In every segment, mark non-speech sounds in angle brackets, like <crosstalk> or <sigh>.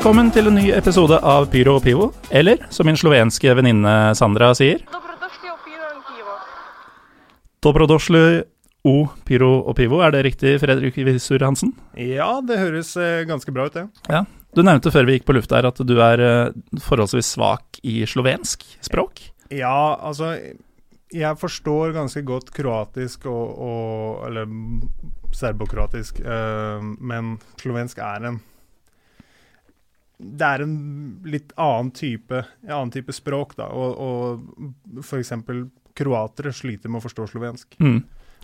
Velkommen til en ny episode av Pyro og Pivo, eller som min slovenske venninne Sandra sier Dobrodosli o Pyro og Pivo. Er det riktig, Fredrik Visur Hansen? Ja, det høres eh, ganske bra ut, det. Ja. Du nevnte før vi gikk på lufta her at du er eh, forholdsvis svak i slovensk språk. Ja, altså Jeg forstår ganske godt kroatisk og, og Eller serbokroatisk, øh, men slovensk er en Det er en litt annen type, en annen type språk, da. Og, og f.eks. kroatere sliter med å forstå slovensk. Mm.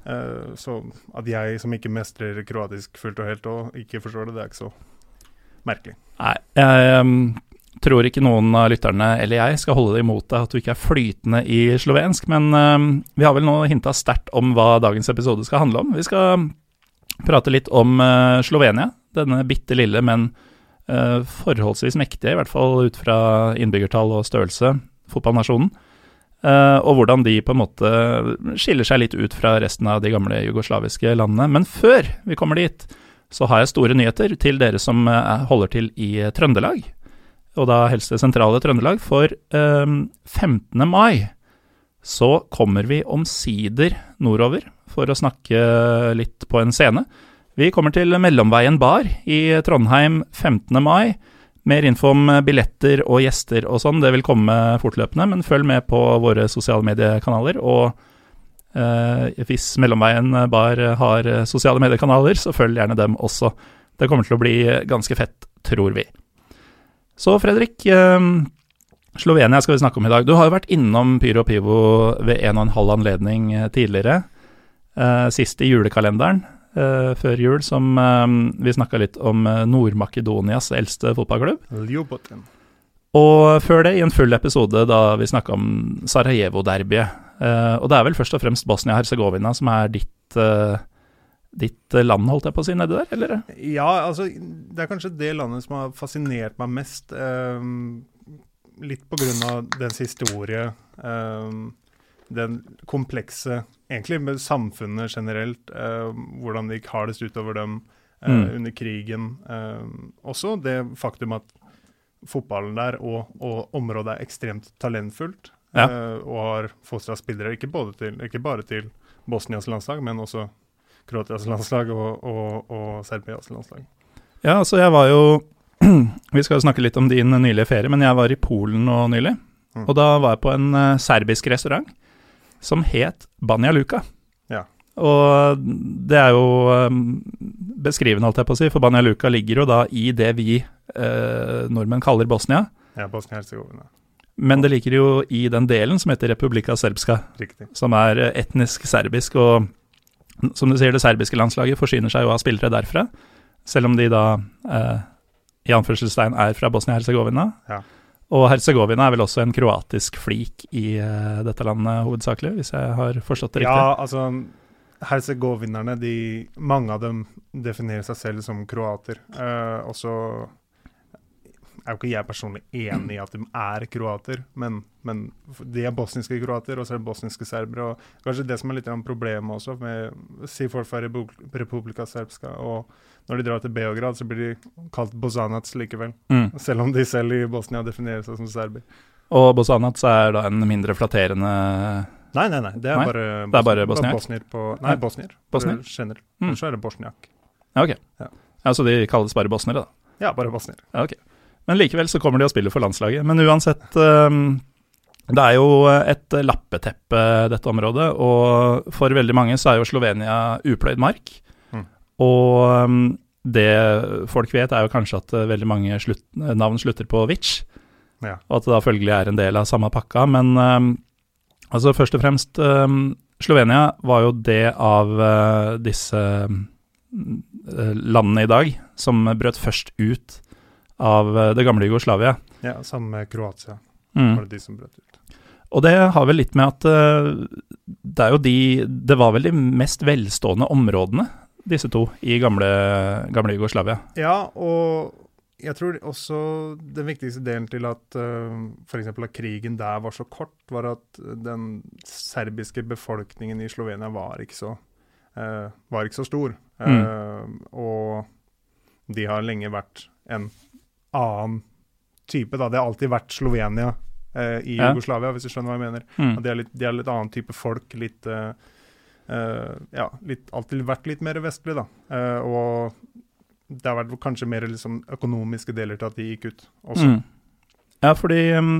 Uh, så at jeg som ikke mestrer kroatisk fullt og helt og ikke forstår det, det er ikke så merkelig. Nei, jeg um, tror ikke noen av lytterne eller jeg skal holde det imot deg at du ikke er flytende i slovensk, men um, vi har vel nå hinta sterkt om hva dagens episode skal handle om. Vi skal prate litt om uh, Slovenia, denne bitte lille, men forholdsvis mektige, i hvert fall ut fra innbyggertall og størrelse, fotballnasjonen. Eh, og hvordan de på en måte skiller seg litt ut fra resten av de gamle jugoslaviske landene. Men før vi kommer dit, så har jeg store nyheter til dere som eh, holder til i eh, Trøndelag. Og da helst det sentrale Trøndelag. For eh, 15. mai så kommer vi omsider nordover for å snakke litt på en scene. Vi kommer til Mellomveien bar i Trondheim 15. mai. Mer info om billetter og gjester og sånn, det vil komme fortløpende, men følg med på våre sosiale mediekanaler. Og eh, hvis Mellomveien bar har sosiale mediekanaler, så følg gjerne dem også. Det kommer til å bli ganske fett, tror vi. Så Fredrik, eh, Slovenia skal vi snakke om i dag. Du har jo vært innom Pyro og Pivo ved en og en halv anledning eh, tidligere. Eh, sist i julekalenderen før jul, som eh, vi snakka litt om eh, Nord-Makedonias eldste fotballklubb. Ljubotin. Og før det i en full episode da vi snakka om Sarajevo-derbyet. Eh, og det er vel først og fremst Bosnia-Hercegovina som er ditt, eh, ditt land, holdt jeg på å si, nedi der, eller? Ja, altså Det er kanskje det landet som har fascinert meg mest. Um, litt på grunn av dens historie. ehm, den komplekse Egentlig med samfunnet generelt. eh, hvordan det gikk hardest utover dem eh, Mm. under krigen. ehm, også det faktum at fotballen der og, og området er ekstremt talentfullt. Ja. eh, og har fostra spillere ikke, både til, ikke bare til Bosnias landslag, men også Kroatias landslag og, og, og Serbias landslag. Ja, altså jeg var jo <clears throat> Vi skal jo snakke litt om din nylige ferie, men jeg var i Polen nå nylig. Mm. Og da var jeg på en eh, serbisk restaurant som het Banja Luka. Ja. Og det er jo eh, beskrivende, holdt jeg på å si, for Banja Luka ligger jo da i det vi eh, nordmenn kaller Bosnia. Ja, Bosnia-Hercegovina. Men det ligger jo i den delen som heter Republika Serbska, Riktig. som er eh, etnisk serbisk. Og som du sier, det serbiske landslaget forsyner seg jo av spillere derfra, selv om de da eh, i anførselstegn er fra Bosnia-Hercegovina. Ja. Og Herzegovina er vel også en kroatisk flik i uh, dette landet hovedsakelig, hvis jeg har forstått det riktig? Ja, altså Herzegovinerne, de, mange av dem definerer seg selv som kroater. Uh, og så er jo ikke jeg personlig enig i at de er kroater, men, men de er bosniske kroater, og så er det bosniske serbere. og Kanskje det som er litt av problemet også, med si fra Republika Serbska. Og når de drar til Beograd, så blir de kalt Bosanac likevel. Mm. Selv om de selv i Bosnia definerer seg som serber. Og Bosanac er da en mindre flatterende Nei, nei, nei. Det er Nei, bare, det er bare bosniak? bosnier på Nei, bosnier. bosnier? Generelt. Mm. Ellers så er det bosniak. Ja, ok. Ja. Ja, Så de kalles bare bosniere, da? Ja, bare bosniere. Ja, ok. Men likevel så kommer de og spiller for landslaget. Men uansett, um det er jo et lappeteppe, dette området. Og for veldig mange så er jo Slovenia upløyd mark. Og ehm, det folk vet, er jo kanskje at eh, veldig mange slutt, navn slutter på Witch, Ja. Og at det da følgelig er en del av samme pakka. Men ehm, altså først og fremst ehm, Slovenia var jo det av eh, disse eh, landene i dag som brøt først ut av eh, det gamle Jugoslavia. Ja, Sammen med Kroatia, Mm. var det de som brøt ut. Og det har vel litt med at eh, det er jo de Det var vel de mest velstående områdene, disse to, i gamle, gamle Jugoslavia. Ja, og jeg tror også den viktigste delen til at uh, f.eks. at krigen der var så kort, var at den serbiske befolkningen i Slovenia var ikke så, uh, var ikke så stor. Eh, og de har lenge vært en annen type. da. Det har alltid vært Slovenia uh, i Ja. Jugoslavia, hvis du skjønner hva jeg mener. Mm. De er litt, de er litt annen type folk. litt, eh, eh, ja, litt, alltid vært litt mer vestlig, da. Eh, og det har vært kanskje mer liksom, økonomiske deler til at de gikk ut også. Mm. Ja, fordi um,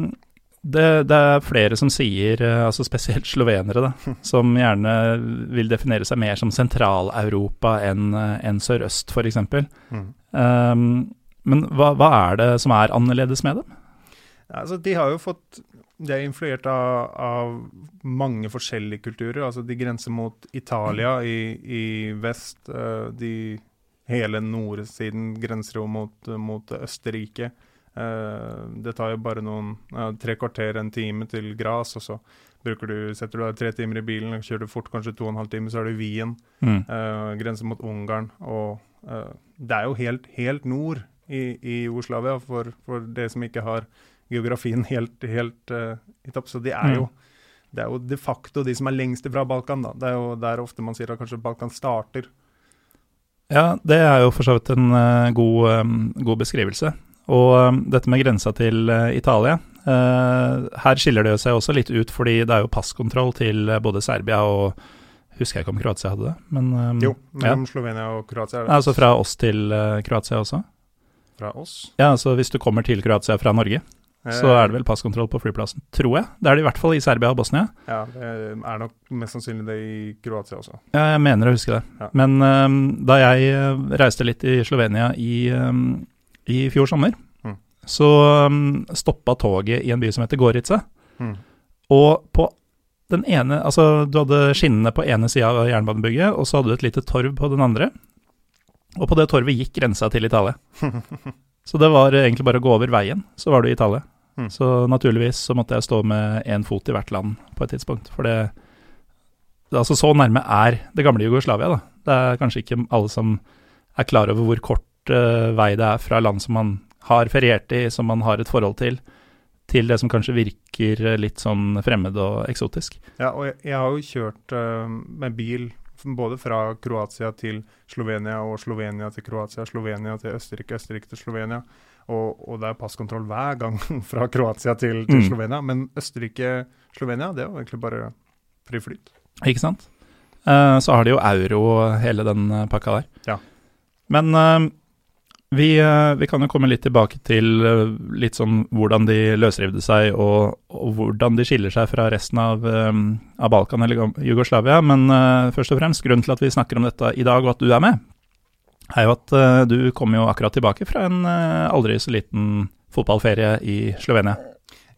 det, det er flere som sier, eh, altså spesielt slovenere, da, <laughs> som gjerne vil definere seg mer som Sentral-Europa enn en sørøst, f.eks. Mm. Um, men hva, hva er det som er annerledes med dem? Ja, altså, de har jo fått De er influert av, av mange forskjellige kulturer. altså De grenser mot Italia i, i vest. eh, de Hele nordsiden grenser jo mot, mot Østerrike. Eh, det tar jo bare noen tre kvarter, en time til Gras, og så bruker du, setter du deg tre timer i bilen, og kjører du fort kanskje to og en halv time, så er du i Wien. Mm. Uh, grenser mot Ungarn. Og eh, det er jo helt, helt nord i, i Jugoslavia for, for det som ikke har geografien helt, helt uh, i topp. Så det er, jo, det er jo de facto de som er lengst ifra Balkan. da. Det er jo der ofte man sier at kanskje Balkan starter. Ja, det er jo for så vidt en uh, god, um, god beskrivelse. Og um, dette med grensa til uh, Italia Her skiller det seg også litt ut, fordi det er jo passkontroll til både Serbia og Husker jeg ikke om Kroatia hadde det, men um, Jo, mellom Slovenia og Kroatia det Altså fra oss til Kroatia også? fra oss. Ja, altså hvis du kommer til Kroatia fra Norge, så er det vel passkontroll på flyplassen, tror jeg. Det er det i hvert fall i Serbia og Bosnia. Ja, det er nok mest sannsynlig det i Kroatia også. Ja, jeg mener å huske det. Ja. Men um, da jeg uh, reiste litt i Slovenia i, um, i fjor sommer, Mm. så um, stoppa toget i en by som heter Gorica. Mm. Og på den ene Altså, du hadde skinnene på ene sida av jernbanebygget, og så hadde du et lite torv på den andre. Og på det torvet gikk grensa til Italia. <laughs> Så det var egentlig bare å gå over veien, så var du i Italia. Mm. Så naturligvis så måtte jeg stå med én fot i hvert land på et tidspunkt, for det det- Altså, så nærme er det gamle Jugoslavia, da. Det er kanskje ikke alle som er klar over hvor kort uh, vei det er fra land som man har feriert i, som man har et forhold til, til det som kanskje virker eh, litt sånn fremmed og eksotisk. Ja, og jeg, jeg har jo kjørt uh, med bil både fra Kroatia til Slovenia og Slovenia til Kroatia, Slovenia til Østerrike, Østerrike til Slovenia. Og, og det er passkontroll hver gang <laughs> fra Kroatia til, til Mm. Slovenia. Men Østerrike-Slovenia, det er jo egentlig bare fri flyt. Ikke sant? Eh, så har de jo euro hele den eh, pakka der. Ja. Men eh, vi, eh, vi kan jo komme litt tilbake til litt sånn hvordan de løsrivde seg, og, og hvordan de skiller seg fra resten av, eh, av Balkan eller Jugoslavia. Men først og fremst, grunnen til at vi snakker om dette i dag, og at du er med, er jo at eh, du kom jo akkurat tilbake fra en eh, aldri så liten fotballferie i Slovenia.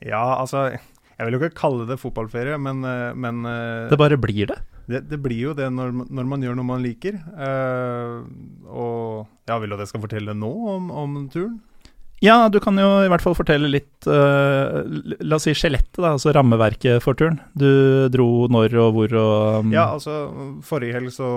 Ja, altså Jeg vil jo ikke kalle det fotballferie, men, eh, men Det bare blir det. det, det blir jo det når, når man gjør noe man liker. Uh, og ja, vil du at jeg skal fortelle nå om, om turen? Ja, du kan jo i hvert fall fortelle litt uh, La oss si skjelettet, da, altså rammeverket for turen. Du dro når og hvor og um, Ja, altså forrige helg så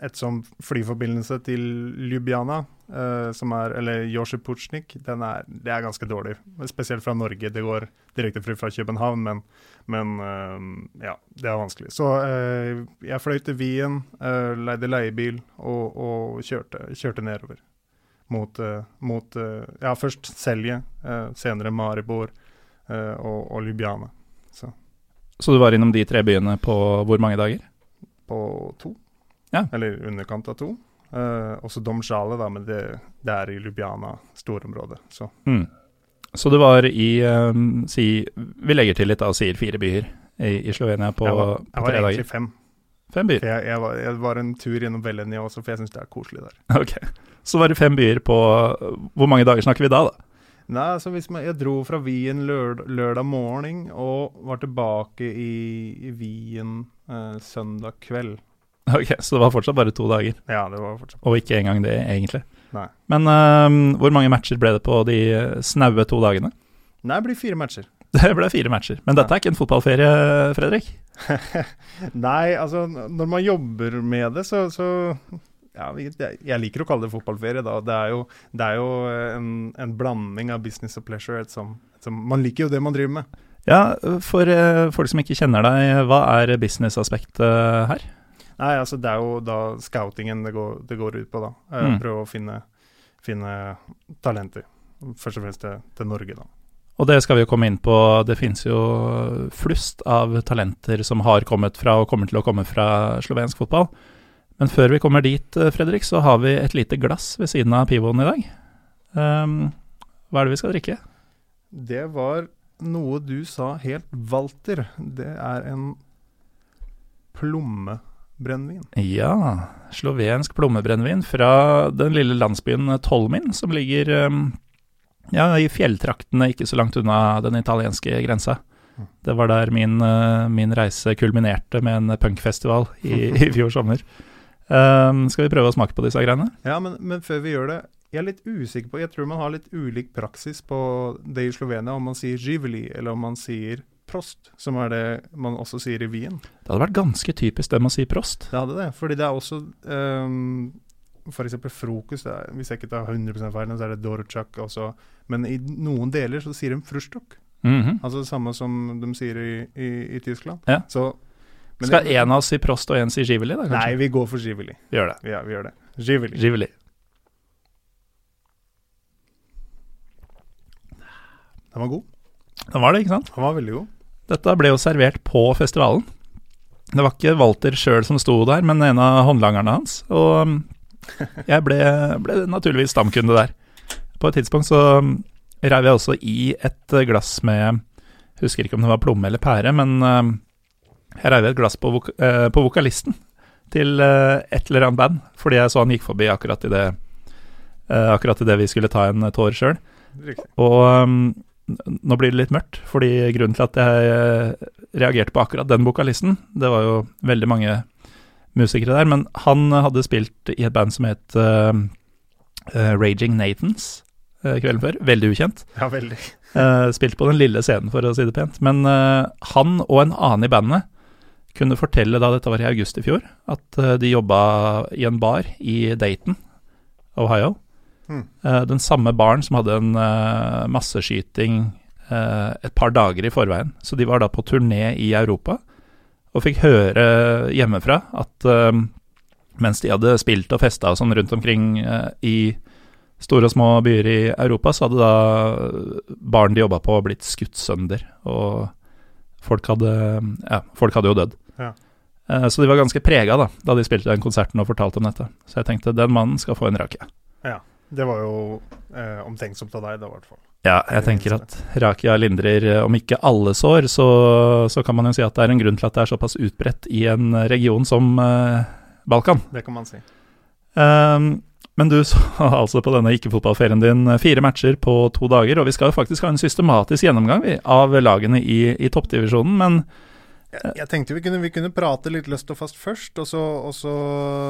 et sånn flyforbindelse til Ljubljana, uh, som er Eller Josjeputsjnik, den det er ganske dårlig. Spesielt fra Norge. Det går direktefly fra København, men, men uh, ja, det er vanskelig. Så uh, jeg fløy til Wien, leide leiebil og, og kjørte, kjørte nedover. Mot, mot Ja, først Selje, senere Maribor og, og Ljubljana. Så Så du var innom de tre byene på hvor mange dager? på to. Ja. Eller underkant av to. Uh, også Domsjale, da, men det, det er i Ljubljana storområdet. Så Mm. Så du var i um, si Vi legger til litt, da, og sier fire byer i, i Slovenia på, jeg var, jeg på var tre egentlig dager. fem. Fem byer. Jeg, jeg, var, jeg var en tur gjennom Velenia også, for jeg syns det er koselig der. <laughs> Ok. Så var det fem byer på Hvor mange dager snakker vi da, da? Nei, altså man, Jeg dro fra Wien lørd, lørdag morgen og var tilbake i, i Wien eh, søndag kveld. <laughs> Ok, Så det var fortsatt bare to dager, Ja, det var fortsatt og ikke engang det, egentlig. Nei. Men uh, hvor mange matcher ble det på de snaue to dagene? Nei, det blir fire matcher. <laughs> Det ble fire matcher. Men dette er ikke en fotballferie, Fredrik. <laughs> Nei, altså når man jobber med det, så, så ja, Jeg liker å kalle det fotballferie. da. Det er jo, det er jo en, en blanding av business og pleasure. Et som, som, man liker jo det man driver med. Ja, for eh, folk som ikke kjenner deg, hva er businessaspektet her? Nei, altså Det er jo da scoutingen det går, det går ut på. da. Eh, Mm. Prøve å finne, finne talenter. først og fremst til, til Norge, da. Og det skal vi jo komme inn på. Det finnes jo flust av talenter som har kommet fra og kommer til å komme fra slovensk fotball. Men før vi kommer dit, eh, Fredrik, så har vi et lite glass ved siden av pivoen i dag. Um, hva er det vi skal drikke? Det var noe du sa helt, Walter. Det er en plommebrennevin. Ja, slovensk plommebrennevin fra den lille landsbyen Tolmin, som ligger um, ja, i fjelltraktene ikke så langt unna den italienske grensa. Mm. Det var der min, uh, min reise kulminerte med en punkfestival i, i <laughs> fjor sommer. Um, skal vi prøve å smake på disse greiene? Ja, men, men før vi gjør det, jeg er litt usikker på Jeg tror man har litt ulik praksis på det i Slovenia, om man sier Givli, eller om man sier Prost, som er det man også sier i Wien. Det hadde vært ganske typisk dem å si prost. Det hadde det, fordi det er også um, F.eks. frokost. Det er, hvis jeg ikke tar 100 feil, så er det dorchak også. Men i noen deler så sier de frustok. -hmm. Altså det samme som de sier i, i, i Tyskland. Ja. Så, Skal én en av oss si prost og en si giveli, da Nei, vi går for Giveli. vi gjør det. Ja, vi gjør det. Giveli. Giveli. Den var god. Den var det, ikke sant? Den var veldig god. Dette ble jo servert på festivalen. Det var ikke Walter sjøl som sto der, men en av håndlangerne hans. Og um, jeg ble, ble naturligvis stamkunde der. På et tidspunkt så um, reiv jeg også i et glass med Husker ikke om det var plomme eller pære, men um, jeg reiv et glass på, vok eh, på vokalisten til eh, et eller annet band, fordi jeg så han gikk forbi akkurat i det eh, idet vi skulle ta en tår sjøl. Og nå blir det litt mørkt, fordi grunnen til at jeg eh, reagerte på akkurat den vokalisten, det var jo veldig mange musikere der, men han hadde spilt i et band som het uh, Raging Nathans kvelden før. Veldig ukjent. Ja, veldig. <laughs> Spilt på den lille scenen, for å si det pent. Men han og en annen i bandet kunne fortelle da dette var i august i fjor, at de jobba i en bar i Dayton, Ohio. Eh, den samme baren som hadde en uh, masseskyting uh, et par dager i forveien. Så de var da på turné i Europa, og fikk høre hjemmefra at mens de hadde spilt og festa og sånn rundt omkring i store og små byer i Europa, så hadde da baren de jobba på, blitt skutt sønder. Og folk hadde, ja, folk hadde jo dødd. Ja. Så de var ganske prega da, da de spilte den konserten og fortalte om dette. Så jeg tenkte den mannen skal få en rake. Det var jo eh, omtenksomt av deg, da, i hvert fall. Ja, jeg tenker at rakia lindrer, eh, om ikke alle sår, så, så kan man jo si at det er en grunn til at det er såpass utbredt i en region som eh, Balkan. Det kan man si. Um, men du så <laughs> altså på denne ikke-fotballferien din eh, fire matcher på to dager, og vi skal jo faktisk ha en systematisk gjennomgang vi, av lagene i, i toppdivisjonen, men Jeg, jeg tenkte vi kunne, vi kunne prate litt løst og fast først, og så, og så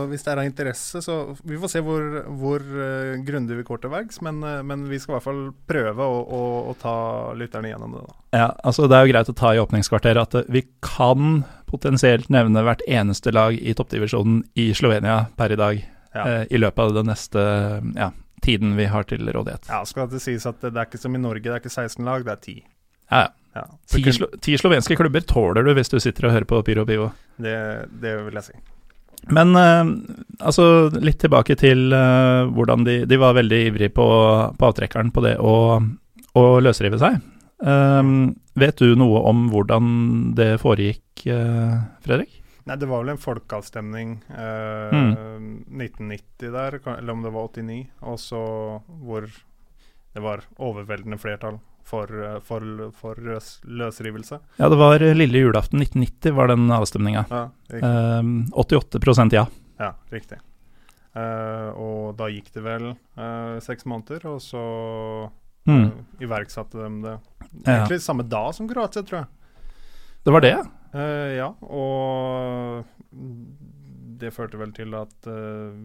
hvis det er av interesse, så Vi får se hvor, hvor uh, grundig vi går til verks, men, uh, men vi skal i hvert fall prøve å, å, å ta lytterne gjennom det. da. Ja, altså Det er jo greit å ta i åpningskvarteret at eh, vi kan potensielt nevne hvert eneste lag i toppdivisjonen i Slovenia per i dag Ja. uh, i løpet av den neste ja, tiden vi har til rådighet. Ja, skal det sies at det, det er ikke som i Norge, det er ikke 16 lag, det er 10. Ja, ja. Ja. Ti, kun- slo ti slovenske klubber tåler du hvis du sitter og hører på Pyro Pivo. det, det vil jeg si. Men eh, altså litt tilbake til eh, hvordan de, de var veldig ivrige på, på avtrekkeren på det å, å løsrive seg. Um, vet du noe om hvordan det foregikk, eh, Fredrik? Nei, det var vel en folkeavstemning eh, Mm. 1990 der, eller om det var 89, og så hvor det var overveldende flertall for, eh, for, for løs, løsrivelse. Ja, det var eh, lille julaften 1990 var den avstemninga. Ja. Um, 88% ja. Ja, riktig. Uh, og da gikk det vel uh, seks måneder, og så Mm. eh, iverksatte de det. Ja. Egentlig samme dag som Kroatia, tror jeg. Det var det, ja. Eh, ja, og det førte vel til at eh,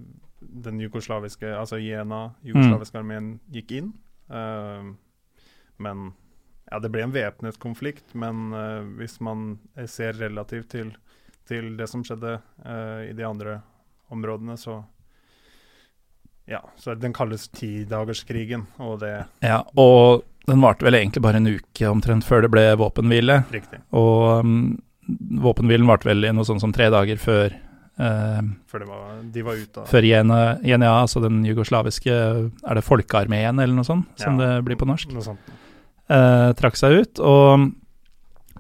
den jugoslaviske, altså Jena, jugoslaviske armeen gikk inn. Eh, men ja, det ble en væpnet konflikt, men uh, hvis man ser relativt til, til det som skjedde uh, i de andre områdene, så ja, så den kalles tidagerskrigen, og det ja. Og den varte vel egentlig bare en uke omtrent før det ble våpenhvile. riktig. Og um, våpenhvilen varte vel i noe sånt som tre dager før uh, Før det var, de var ute av før JNA, altså den jugoslaviske Er det Folkearmeen eller noe sånt, som Ja. det blir på norsk? Noe sånt. Eh, trakk seg ut. Og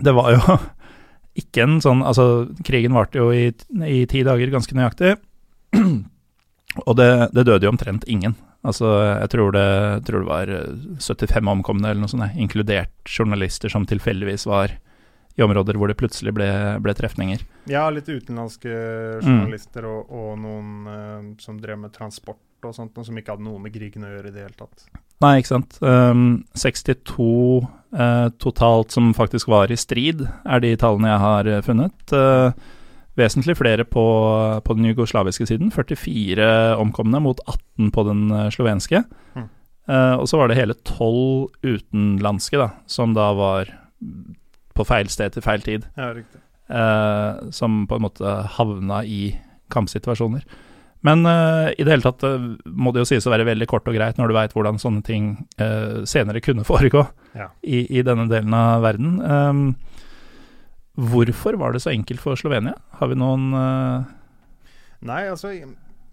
det var jo <laughs> ikke en sånn Altså, krigen varte jo i, i ti dager, ganske nøyaktig. <clears throat> og det, det døde jo omtrent ingen. Altså, jeg tror det, tror det var eh, 75 omkomne eller noe sånt, jeg, inkludert journalister som tilfeldigvis var i områder hvor det plutselig ble, ble trefninger. Ja, litt utenlandske Mm. journalister og, og noen uh, som drev med transport og sånt, og som ikke hadde noe med krigen å gjøre i det hele tatt. Nei, ikke sant. Um, 62 uh, totalt som faktisk var i strid, er de tallene jeg har eh, funnet. Uh, vesentlig flere på, på den jugoslaviske siden. 44 omkomne mot 18 på den eh, slovenske. Mm. Uh, og så var det hele 12 utenlandske, da, som da var på feil sted til feil tid. Ja, riktig. som på en måte havna i kampsituasjoner. Men uh, i det hele tatt uh, må det jo sies å være veldig kort og greit når du veit hvordan sånne ting uh, senere kunne <laughs> foregå Ja. i, i denne delen av verden. Um, hvorfor var det så enkelt for Slovenia? Har vi noen Nei, altså,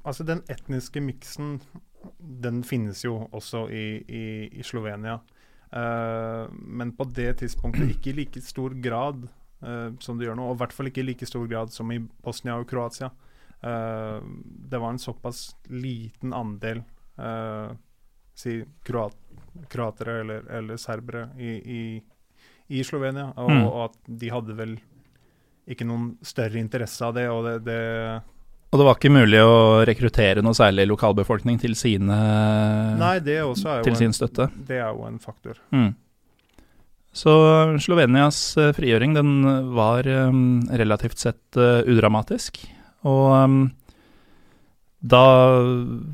altså den etniske miksen, den finnes jo også i, i, i Slovenia. Men på det tidspunktet ikke i like stor grad som det gjør nå. Og i hvert fall ikke i like stor grad som i Bosnia og Kroatia. Eh, det var en såpass liten andel eh, si kroat, kroatere eller, eller serbere i, i, i Slovenia, og, Mm. og at de hadde vel ikke noen større interesse av det. og det, det Og det var ikke mulig å rekruttere noe særlig lokalbefolkning til sine Nei, det også er til sin en, støtte. det er jo en faktor. Mm. Så Slovenias eh, frigjøring den var um, relativt sett uh, udramatisk. Og um, da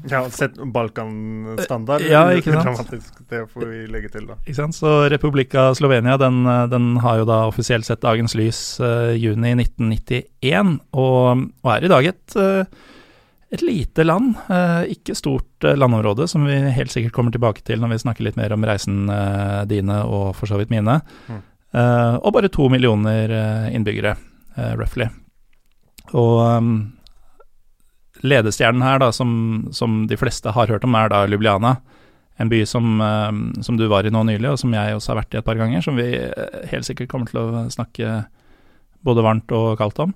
Ja, sett Balkan-standard. Ja, ikke sant? Dramatisk, det får vi legge til, da. Ikke sant? Så Republika Slovenia den, den har jo da offisielt sett dagens lys uh, juni 1991, og, og er i dag et, uh, et lite land. Uh, ikke stort landområde, som vi helt sikkert kommer tilbake til når vi snakker litt mer om reisen dine og for så vidt mine. Mm. Og bare to millioner innbyggere, roughly. Og um, ledestjernen her, da, som, som de fleste har hørt om, er da Ljubljana. En by som, um, som du var i nå nylig, og som jeg også har vært i et par ganger. Som vi eh, helt sikkert kommer til å snakke både varmt og kaldt om.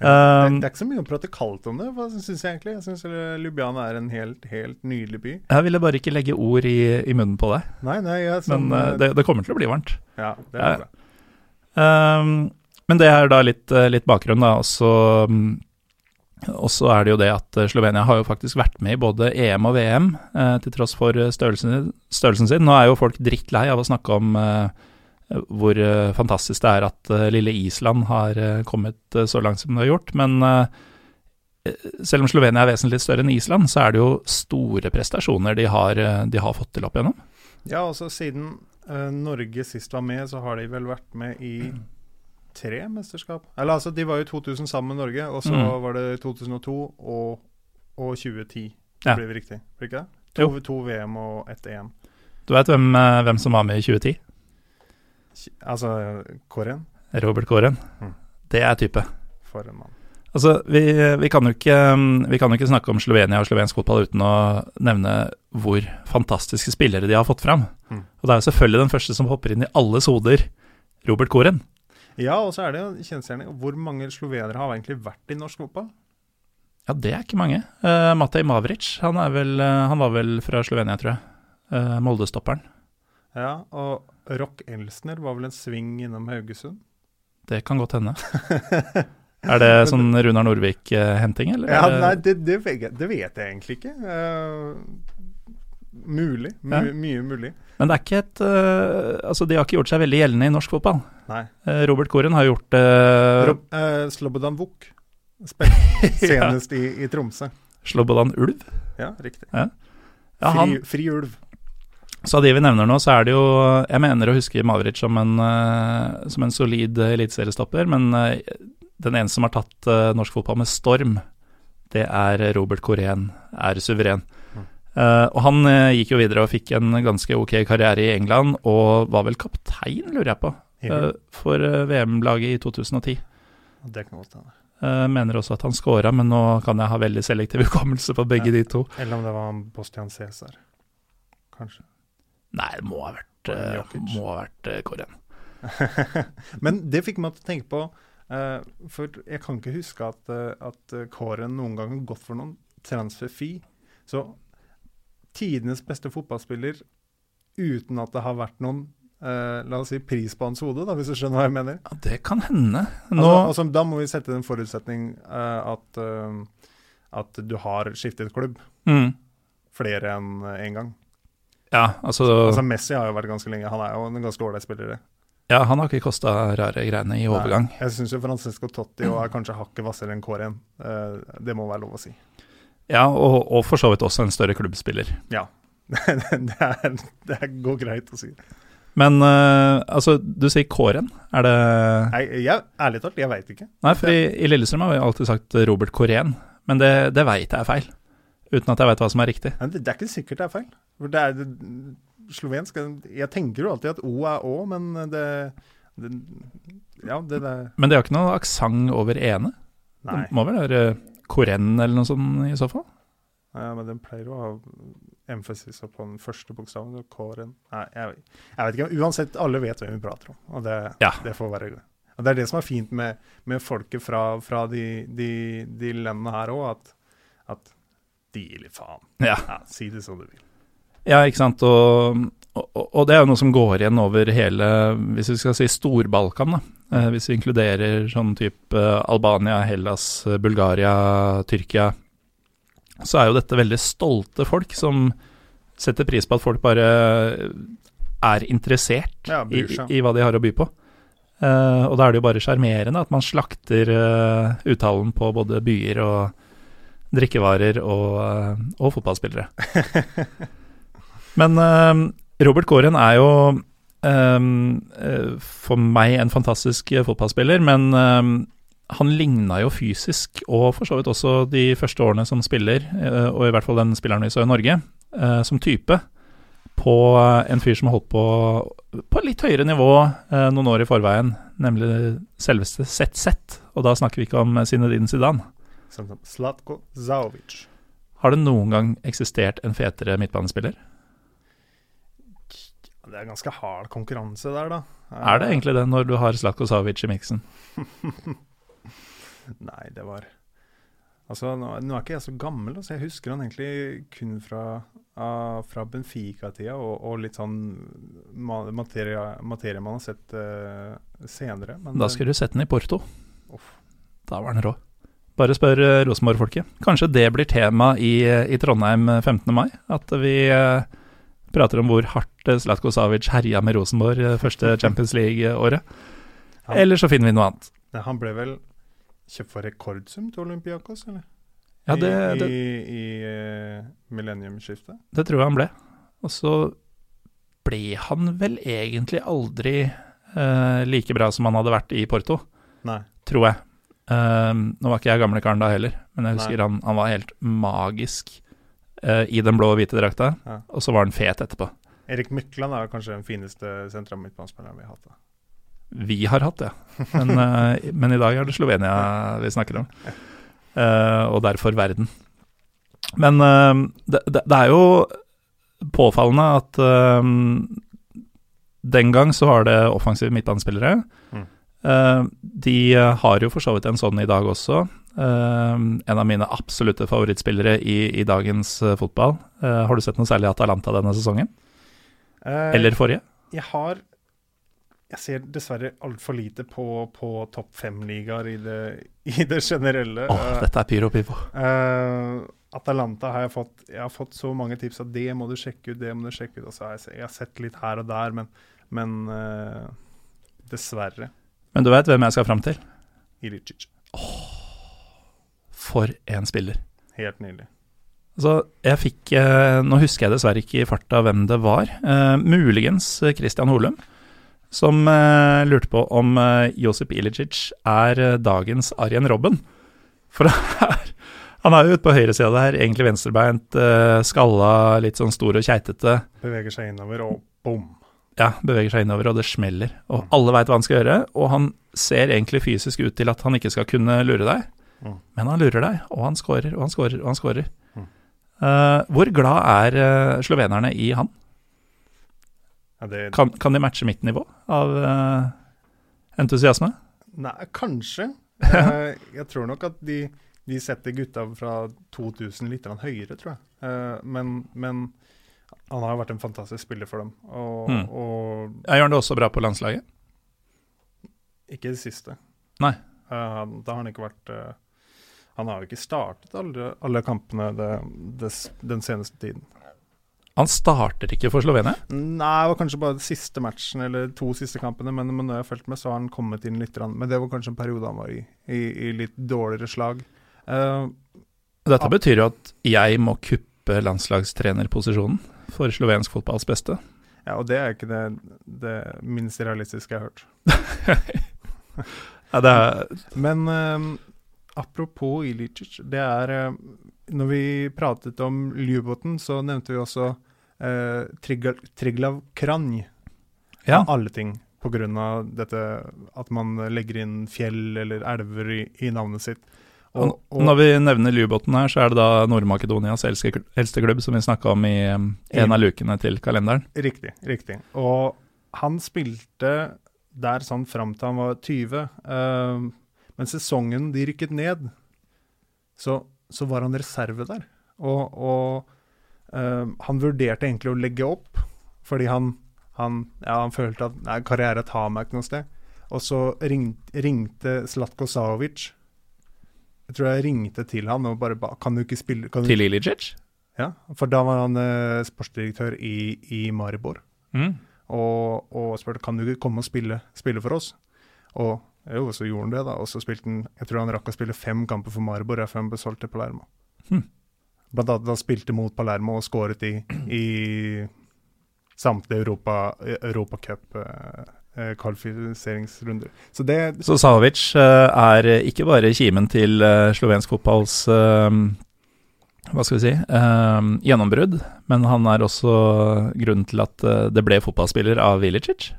Ja, det, er, det er ikke så mye å prate kaldt om det, hva syns jeg egentlig. Jeg syns Ljubljana er en helt, helt nydelig by. Jeg ville bare ikke legge ord i, i munnen på deg, Nei, nei, jeg, men uh, det, det kommer til å bli varmt. Ja, det Ja. er bra. Um, men det er da litt, eh, litt bakgrunn, da. Mm, og så er det jo det at eh, Slovenia har jo faktisk vært med i både EM og VM, eh, til tross for størrelsen, størrelsen sin. Nå er jo folk drittlei av å snakke om hvor fantastisk det er at lille Island har kommet så langt som det har gjort. Men selv om Slovenia er vesentlig større enn Island, så er det jo store prestasjoner de har, de har fått til opp igjennom. Ja, altså siden eh, Norge sist var med, så har de vel vært med i tre mesterskap. Eller altså, de var jo 2000 sammen med Norge, og så Mm. var det 2002 og, og 2010. Ja. Blir riktig? Blir ikke det? To, to VM og ett EM. Du veit hvem, eh, hvem som var med i 2010? Altså Kåren, Robert Kåren. Mm. Det er type. for en mann. Altså, vi, vi, kan ikke, vi kan jo ikke snakke om Slovenia og slovensk fotball uten å nevne hvor fantastiske spillere de har fått fram. Mm. Og det er jo selvfølgelig den første som hopper inn i alles hoder, Robert Koren. Ja, og så er det jo kjensgjerning. Hvor mange slovenere har egentlig vært i norsk fotball? Ja, det er ikke mange. Uh, Matej Mavric, han, vel, eh, han var vel fra Slovenia, tror jeg. Uh, Molde-stopperen. Ja, og Rock Elsner var vel en sving innom Haugesund? Det kan godt hende. Er det <laughs> sånn Runar Norvik-henting, eller? Ja, nei, det, det, vet jeg, det vet jeg egentlig ikke. Uh, mulig. My, Ja. Mye mulig. Men det er ikke et eh, Altså, de har ikke gjort seg veldig gjeldende i norsk fotball. Nei. Eh, Robert Koren har gjort det Rob, uh, Slobodan Vuk spilte <laughs> senest i, i Tromsø. Slobodan Ulv. Ja, riktig. Ja, han, Fri, fri ulv. Så av de vi nevner nå, så er det jo Jeg mener å huske Mavric som en, uh, som en solid eh, eliteseriestopper, men eh, den eneste som har tatt eh, norsk fotball med storm, det er Robert Korén, er suveren. Eh, og han uh, gikk jo videre og fikk en ganske ok karriere i England, og var vel kaptein, lurer jeg på, uh, for VM-laget i 2010. Det kan godt hende. Mener også at han scora, men nå kan jeg ha veldig selektiv hukommelse på begge Ja. de to. Eller om det var Bostian Cæsar. Kanskje. Nei, det må ha vært, eh, må ha vært Koren. <laughs> Men det fikk meg til å tenke på For jeg kan ikke huske at, uh, at Kåren noen gang har gått for noen transfer-fee. Så tidenes beste fotballspiller uten at det har vært noen Uh, la oss si pris på hans hode, da, hvis du skjønner hva jeg mener. Ja, det kan hende. Nå, Altså, altså, da må vi sette en forutsetning uh, at, uh, at du har skiftet klubb mm, flere enn én gang. ja, altså, Altså Messi har jo vært ganske lenge. Han er jo en ganske ålreit spiller. ja, han har ikke kosta rare greiene i overgang. Nei, Jeg syns Francesco Totti og er kanskje hakket hvassere enn Kåren. Uh, det må være lov å si. Ja, og, og for så vidt også en større klubbspiller. Ja. <laughs> det, er, det går greit å si. Men uh, altså, du sier Kåren. Er det Nei, jeg, ærlig talt, jeg veit ikke. Nei, for i, i Lillestrøm har vi alltid sagt Robert Kåren, men det, det veit jeg er feil. Uten at jeg veit hva som er riktig. Men det, det er ikke sikkert det er feil. For det er det, slovensk Jeg tenker jo alltid at O er Å, men det, Ja, det der Men det har ikke noe aksent over ene? Nei. Det må vel være Kåren eller noe sånt i så fall? Ja, men den pleier å ha emfasis på den første bokstaven. Kåren Nei, jeg, jeg vet ikke. Uansett, alle vet hvem vi prater om. Og det, Ja. det får være greit. Og Det er det som er fint med, med folket fra, fra de, de, de landene her òg, at, at de gir litt faen. Ja. Ja, si det som du vil. Ja, ikke sant. Og, og, det er jo noe som går igjen over hele, hvis vi skal si Stor-Balkan, da. Eh, hvis vi inkluderer sånn type eh, Albania, Hellas, eh, Bulgaria, Tyrkia, så er jo dette veldig stolte folk som setter pris på at folk bare er interessert Ja, i, i hva de har å by på. Uh, og da er det jo bare sjarmerende at man slakter uh, uttalen på både byer og drikkevarer og, uh, og fotballspillere. <laughs> Men Robert Kåren er jo eh, for meg en fantastisk eh, fotballspiller, men um, han ligna jo fysisk, og for så vidt også de første årene som spiller, eh, og i hvert fall den spilleren vi så i Norge, som type, på en fyr som har holdt på på litt høyere nivå noen år i forveien, nemlig selveste ZZ. Og da snakker vi ikke om Zinedine Zidane. Slatko Zaovic. Har det noen gang eksistert en fetere midtbanespiller? Det er ganske hard konkurranse der, da. Er det egentlig det, når du har Slako Savic i miksen? <laughs> Nei, det var Altså, nå, nå er ikke jeg så gammel, så jeg husker han egentlig kun fra, uh, fra Benfica-tida, og, og litt sånn materie, materie man har sett uh, senere. Men Da skulle du sette den i Porto. Off. Da var den rå. Bare spør uh, Rosenborg-folket. Kanskje det blir tema i, i Trondheim eh, 15. mai? At vi eh, prater om hvor hardt eh, Zlatko Savic herja med Rosenborg eh, første Champions League-året. Eller så finner vi noe annet. Ja, han ble vel kjøpt for rekordsum til Olympiakos, eller? Ja, det, I, det, i, i eh, millenniumsskiftet? det tror jeg han ble. Og så ble han vel egentlig aldri uh, like bra som han hadde vært i Porto, Nei. tror jeg. Uh, nå var ikke jeg gamle karen da heller, men jeg husker han, han var helt magisk uh, i den blå og hvite drakta, Ja. og så var han fet etterpå. Erik Mykland er kanskje den fineste sentra midtbanespilleren vi har hatt. da. Vi har hatt det, men, eh, men i dag er det Slovenia vi snakker om. Eh, og derfor verden. Men eh, det, det, det er jo påfallende at eh, den gang så var det offensive midtbanespillere. Mm. Uh, de har jo for så vidt en sånn i dag også. Uh, en av mine absolutte favorittspillere i, i dagens uh, fotball. Har du sett noe særlig Atalanta denne sesongen? Eh, Eller forrige? Jeg har Jeg ser dessverre altfor lite på, på topp fem-ligaer i, <laughs> i det generelle. Åh, Eh, dette er pyro pivo. Uh, Atalanta har jeg fått Jeg har fått så mange tips at det må du sjekke ut, det må du sjekke ut. Og så har jeg, jeg har sett litt her og der, men, men uh, dessverre Men du veit hvem jeg skal fram til? Ilicic. For en spiller. Helt nydelig. Altså, jeg fikk eh, Nå husker jeg dessverre ikke i farta hvem det var. Eh, muligens eh, Christian Holum, som eh, lurte på om eh, Josip Ilicic er eh, dagens Arjen Robben. For <laughs> her, han er jo ute på høyresida der, egentlig venstrebeint, skalla, litt sånn stor og keitete. Beveger seg innover, og bom! ja, beveger seg innover, og det smeller. Og alle veit hva han skal gjøre, og han ser egentlig fysisk ut til at han ikke skal kunne lure deg. Mm. Men han lurer deg, og han scorer, og han scorer, og han scorer. Mm. Eh, hvor glad er eh, slovenerne i han? Ja, det, Kan, kan de matche mitt nivå av eh, entusiasme? Nei, kanskje. <laughs> Jeg tror nok at de, de setter gutta fra 2000 litt høyere, tror jeg. Men, men han har vært en fantastisk spiller for dem. Og, Mm. og gjør han det også bra på landslaget? ikke det siste. Nei. Da har han ikke vært Han har jo ikke startet alle, alle kampene det, det, den seneste tiden. Han starter ikke for Slovenia? Nei, det var kanskje bare siste matchen, eller to siste kampene, men, men når jeg har fulgt med, så har han kommet inn litt. Men det var kanskje en periode han var i, i, i litt dårligere slag. Uh, Dette betyr jo at jeg må kuppe landslagstrenerposisjonen for slovensk fotballs beste. ja, og det er ikke det, det minst realistiske jeg har hørt. <laughs> Ja, det er, Men eh, apropos Ilicic, det er eh, Når vi pratet om Ljubotn, så nevnte vi også uh, Triglav Kranj, ja. av alle ting. Av dette at man legger inn fjell eller elver i, i navnet sitt. Og, og, Når vi nevner Ljubotn her, så er det da Nord-Makedonias eldste, klubb, som vi snakka om i um, en av lukene til kalenderen. Riktig, riktig. Og han spilte der sånn fram til han var 20. eh, men sesongen de rykket ned, så, så var han reserve der. Og, og uh, han vurderte egentlig å legge opp, fordi han, han, ja, han følte at nei, karriere tar meg ikke noe sted. Og så ringte, ringte Slatko Savic. Jeg tror jeg ringte til han og bare ba, Kan du ikke spille kan du, Til Ilicic? Ja, For da var han uh, sportsdirektør i, i Maribor Mm. og, og spurte kan du ikke komme og spille, spille for oss. Og jo, så gjorde han det, da. Og så spilte han Jeg tror han rakk å spille fem kamper for Maribor før han ble solgt til Palermo. Hm. Blant annet han spilte mot Palermo og skåret i, i samtlige Europa, Europacup-kvalifiseringsrunder. så det Så Savic eh, er ikke bare kimen til eh, slovensk fotballs eh, hva skal vi si eh, gjennombrudd, men han er også grunnen til at eh, det ble fotballspiller av Ilicic.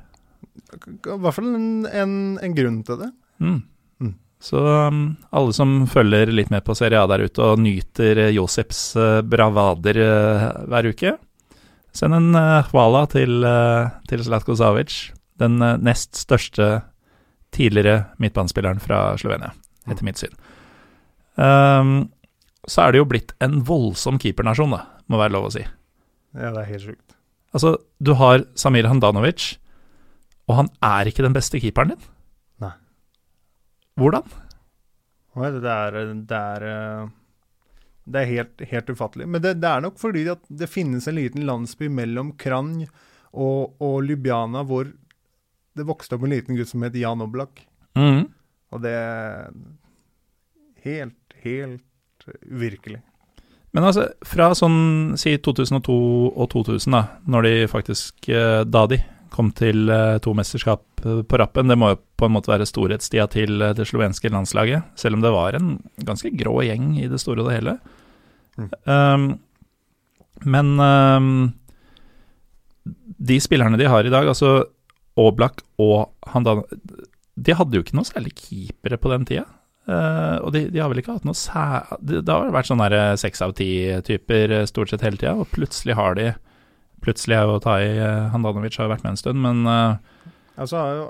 I hvert fall en, en, en grunn til det. Mm. Mm. Så um, alle som følger litt med på Serie A der ute og nyter eh, Joseps eh, bravader uh, hver uke, send en uh, hvala til, uh, til Zlatko Savic, den nest største tidligere midtbanespilleren fra Slovenia, etter mitt syn. Um, så er det jo blitt en voldsom keepernasjon, da, må være lov å si. Ja, det er helt sjukt. Altså, du har Samir Handanovic, og han er ikke den beste keeperen din. Nei. Hvordan? Det er, det er, eh, det er helt, helt ufattelig. Men det, det er nok fordi at det finnes en liten landsby mellom Kranj og, og Ljubljana hvor det vokste opp en liten gutt som het Jan Oblak. Mm. Og det er helt, helt uvirkelig. Men altså, fra sånn si 2002 og 2000, da, når de faktisk eh, Da de kom til eh, to mesterskap eh, på rappen, det må jo på en måte være storhetstida til eh, det slovenske landslaget, selv om det var en ganske grå gjeng i det store og det hele. Mm. Um, men um, de spillerne de har i dag, altså Aablak og Handan De hadde jo ikke noe særlig keepere på den tida. Uh, og de, de har vel ikke hatt noe sæ... Det, det har vært sånn seks av ti-typer stort sett hele tida, og plutselig har de Plutselig er jo Tai i Handanovic har jo vært med en stund, men eh, Altså har jo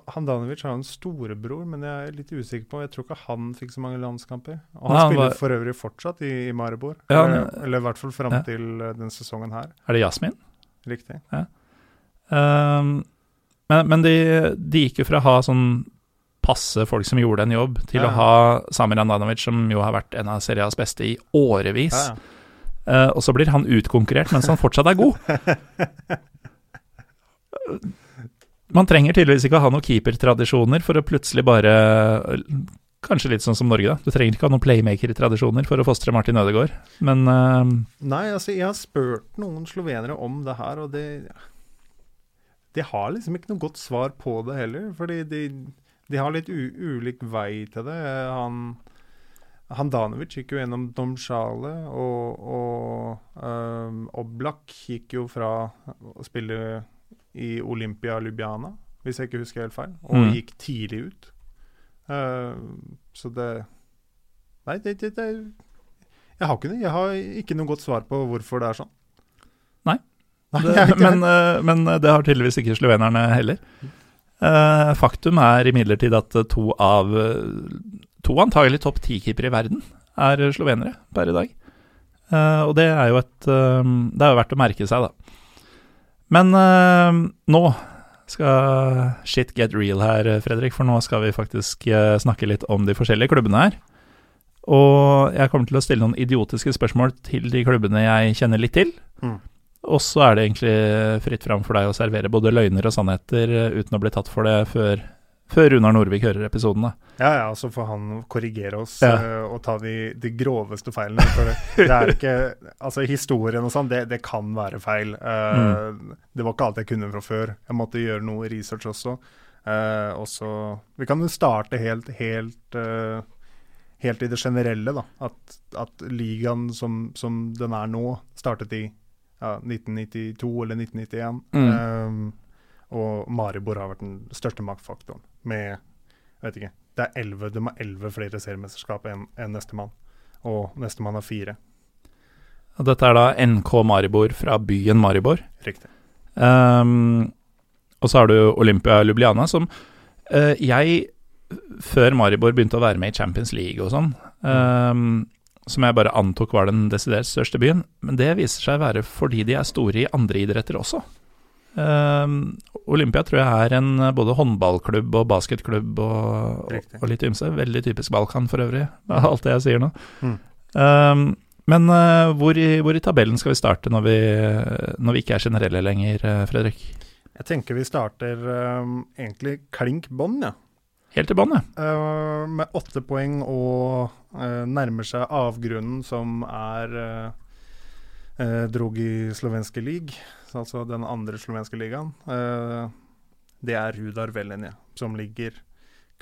en storebror, men jeg er litt usikker på Jeg tror ikke han fikk så mange landskamper. Og han Nei, han spiller var- for øvrig fortsatt i, i Maribor. Ja, eller, han- eller i hvert fall fram Ja. til eh, den sesongen her. er det Jasmin? Riktig. Um, men men de, de gikk jo fra å ha sånn passe folk som gjorde en jobb, til Ja. å ha Samir Handanovic, som jo har vært en av serias beste i årevis. Ja, ja. Eh, og så blir han utkonkurrert mens han fortsatt er god. Man trenger tydeligvis ikke å ha noen keepertradisjoner for å plutselig bare Kanskje litt sånn som Norge, da. Du trenger ikke ha noen playmaker-tradisjoner for å fostre Martin Ødegaard, men uh... Nei, altså, jeg har spurt noen slovenere om det her, og det De har liksom ikke noe godt svar på det heller, fordi de, de har litt ulik vei til det. Han Handanovic gikk jo gjennom Domsjale, og, og um, Oblak gikk jo fra å spille i Olympia Lubiana, hvis jeg ikke husker helt feil, og Mm. gikk tidlig ut. Uh, så det Nei, det, det, det Jeg har ikke det. Jeg har ikke noe godt svar på hvorfor det er sånn. Nei. Nei Det, <laughs> men, eh, men det har tydeligvis ikke slovenerne heller. Uh, faktum er imidlertid at to av To antagelig topp ti-keepere i verden er slovenere per i dag. Uh, og det er jo et uh, Det er jo verdt å merke seg, da. Men uh, nå skal shit get real her, Fredrik, for nå skal vi faktisk snakke litt om de forskjellige klubbene her. Og jeg kommer til å stille noen idiotiske spørsmål til de klubbene jeg kjenner litt til. Mm. Og så er det egentlig fritt fram for deg å servere både løgner og sannheter uten å bli tatt for det før, før Runar Norvik hører episoden. da. Ja, ja, så får han korrigere oss Ja. uh, og ta de, de groveste feilene. For det, det er <laughs> ikke Altså, historien og sånn, det, det kan være feil. Eh, Det var ikke alt jeg kunne fra før. Jeg måtte gjøre noe research også. Uh, og så Vi kan jo starte helt, helt eh, Helt i det generelle, da. At, at ligaen som, som den er nå, startet i ja, 1992 eller 1991. Mm. Eh, og Maribor har vært den største maktfaktoren med jeg vet ikke, det er 11, De har elleve flere seriemesterskap enn en nestemann. Og nestemann har fire. Og Dette er da NK Maribor fra byen Maribor. Riktig. Um, og så har du Olympia Lubliana, som uh, jeg, før Maribor begynte å være med i Champions League og sånn, ehm, som jeg bare antok var den desidert største byen, men det viser seg å være fordi de er store i andre idretter også. Ehm, Olympia tror jeg er en eh, både håndballklubb og basketklubb og, og, og litt ymse. Veldig typisk Balkan for øvrig, <laughs> er alt det jeg sier nå. Mm. Um, men uh, hvor, i, hvor i tabellen skal vi starte når vi, når vi ikke er generelle lenger, eh, Fredrik? Jeg tenker vi starter um, egentlig klink bånn, ja. Helt i bånn, ja. Uh, med åtte poeng og uh, nærmer seg avgrunnen som er uh, i slovenske league, altså den andre slovenske ligaen. Eh, det er Rudar Velenje, som ligger